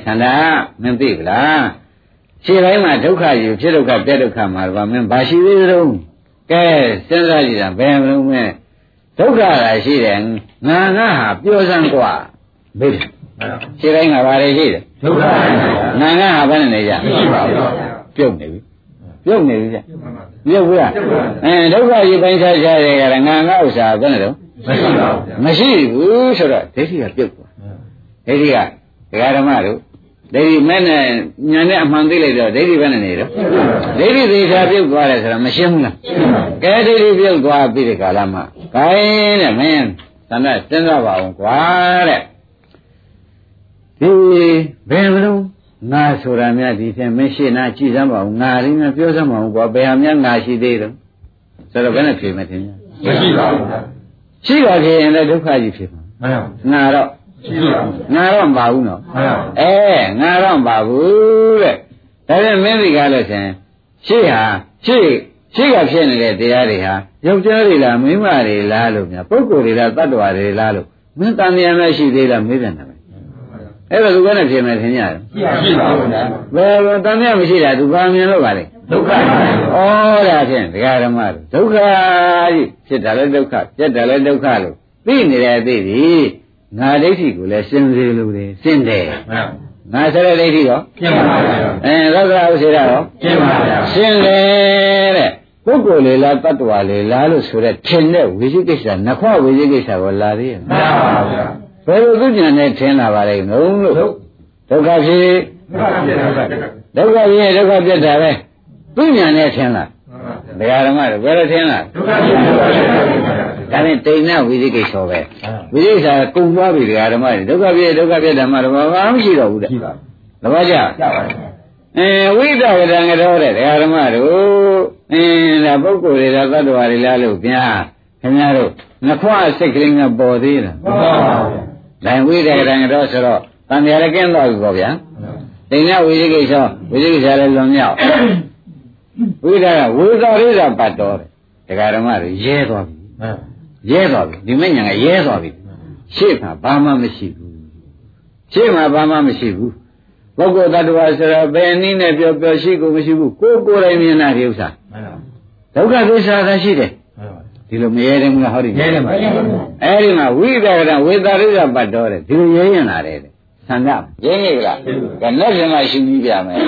ခန္ဓာမင်းသိပလားခြေပိုင်းမှာဒုက္ခယူဖြစ်ဒုက္ခပြက်ဒုက္ခမှာတော့မင်းဘာရှိသေးသလဲကဲစဉ်းစားကြည့်တာဘယ်မလို့မဲဒုက္ခကရှိတယ်ငါငါဟာပြောစမ်းกว่าဘယ် ခြေပိုင်းကဘာတွေရှိတယ်ဒုက္ခကြီးပဲငါငါဟာဘယ်နဲ့နေကြမရှိပါဘူးဗျာပြုတ်နေပြီပြုတ်နေပြီကြမှန်ပါပြုတ်ဘူးလားအဲဒုက္ခကြီးပိုင်းခြားခြားတယ်ကလည်းငါငါဥစ္စာဘယ်နဲ့တော့မရှိပါဘူးဗျာမရှိဘူးဆိုတော့ဒိဋ္ဌိကပြုတ်သွားဒိဋ္ဌိကဒကာဓမ္မတို့ဒိဋ္ဌိမဲ့နဲ့ညာနဲ့အမှန်သိလိုက်တော့ဒိဋ္ဌိဘယ်နဲ့နေတော့ဒိဋ္ဌိသေးချာပြုတ်သွားတယ်ဆိုတော့မရှင်းဘူးလားကဲဒိဋ္ဌိပြုတ်သွားပြီဒီကာလမှာဂိုင်းတဲ့မင်းသန္တာစဉ်းစားပါအောင်ကွာတဲ့ ဒီဘယ်မလို့ငါဆိုတာများဒီဖြင့်မရှိနာကြည်စမ်းပါအောင်ငါလေးများပြောစမ်းပါအောင်ကွာဘယ်ဟာများငါရှိသေးတော့ဆိုတော့ဘယ်နဲ့ဖြေမယ်ထင်လဲမရှိပါဘူးဗျာရှိပါခင်ရင်လည်းဒုက္ခကြီးဖြစ်မှာမှန်ပါငါတော့ရှိပါဘူးငါတော့မပါဘူးနော်မှန်ပါအဲငါတော့မပါဘူးတဲ့ဒါပြန်မင်းဒီကားလို့ရှင်ရှေ့ဟာရှေ့ရှေ့ကဖြစ်နေတဲ့တရားတွေဟာယောက်ျားတွေလားမိန်းမတွေလားလို့များပုဂ္ဂိုလ်တွေလားတ attva တွေလားလို့မင်းတန်မြာမရှိသေးလားမေးပြန်တယ်ပဲ အဲ့ဒါသူကလည်းဖြစ်မယ်ထင်ရတယ်ရှိပါဘူးဗျာဘယ်လိုတန်မြာမရှိတာသူဘာမြင်လို့ပါလဲဒုက္ခကြီးပဲဩဒါဖြင့်ဒကာဓမ္မတို့ဒုက္ခကြီးဖြစ်တာလည်းဒုက္ခပြက်တာလည်းဒုက္ခလို့သိနေတဲ့အသိဒီငါဒိဋ္ဌိကိုလည်းရှင်းစေလို့တယ်ရှင်းတယ်မှန်ငါဆရဒိဋ္ဌိရောကျင့်ပါဗျာအဲသက္ကရာဥစေရရောကျင့်ပါဗျာရှင်းတယ်တဲ့ပုဂ္ဂိုလ်လေလားတ attva လေလားလို့ဆိုတဲ့ထင်တဲ့ဝိသိကိစ္စနခွဝိသိကိစ္စကိုလာသေးရဲ့မှန်ပါဗျာ ဘယ်လိုသူဉာဏ်နဲ့ထင်လာပါလိမ့်မလို့လို့ဒုက္ခဖြစ်ဒုက္ခကြီးပဲဒုက္ခဖြစ်ဒုက္ခပြတ်တာပဲသူဉာဏ်နဲ့ထင်လာဒကာဓမ္မတွေဘယ်လိုထင်လာဒုက္ခကြီးပဲဒါနဲ့တိဏ္ဏဝိသိကိစ္စပဲဝိသိကိစ္စကုံသွားပြီဒကာဓမ္မတွေဒုက္ခဖြစ်ဒုက္ခပြတ်ဓမ္မတော့ဘာမှမရှိတော့ဘူးတဲ့ရှိပါသဘောကျကြပါဗျာအဲဝိသကတံကတော့တဲ့ဒကာဓမ္မတို့အင်းဒါပုဂ္ဂိုလ်တွေလားသတ္တဝါတွေလားလို့ဗျာခင်ဗျားတို့နှခွစိတ်ကလေးကပေါ်သေးလားမှန်ပါ ဗျာဒါဝိသကတံကတော့ဆိုတော့တန်မြာလည်းကင်းသွားပြီပေါ့ဗျာတိဏ္ဏဝိသိကိစ္စဝိသိကိစ္စလည်းလွန်မြောက်ဝိသကဝိသရိဒပတ်တော်တဲ့ဒကာဓမ္မတွေရဲသွားပြီမှန်ရဲသွားပြီဒီမညာကရဲသွားပြီရှေ့မှာဘာမှမရှိဘူးရှေ့မှာဘာမှမရှိဘူးပုဂ္ဂိုလ်တ attva ဆိုတော့ဘယ်နည်းနဲ့ပြောပြောရှိကိုမရှိဘူးကိုယ်ကိုယ်တိုင်မြင်တာဒီဥစ္စာမှန်ပါဒုက္ခသစ္စာသာရှိတယ်မှန်ပါ ဒီလိုမရဲတယ်မလားဟောဒီရဲတယ်ပါအဲ့ဒီမှာဝိသကရဝေတာရိယပတ်တော်တယ်ဒီလိုရဲရင်လာတယ်ဆန္ဒရင်းနေကြလားကနက်ရှင်လာရှိပြီးပြမယ်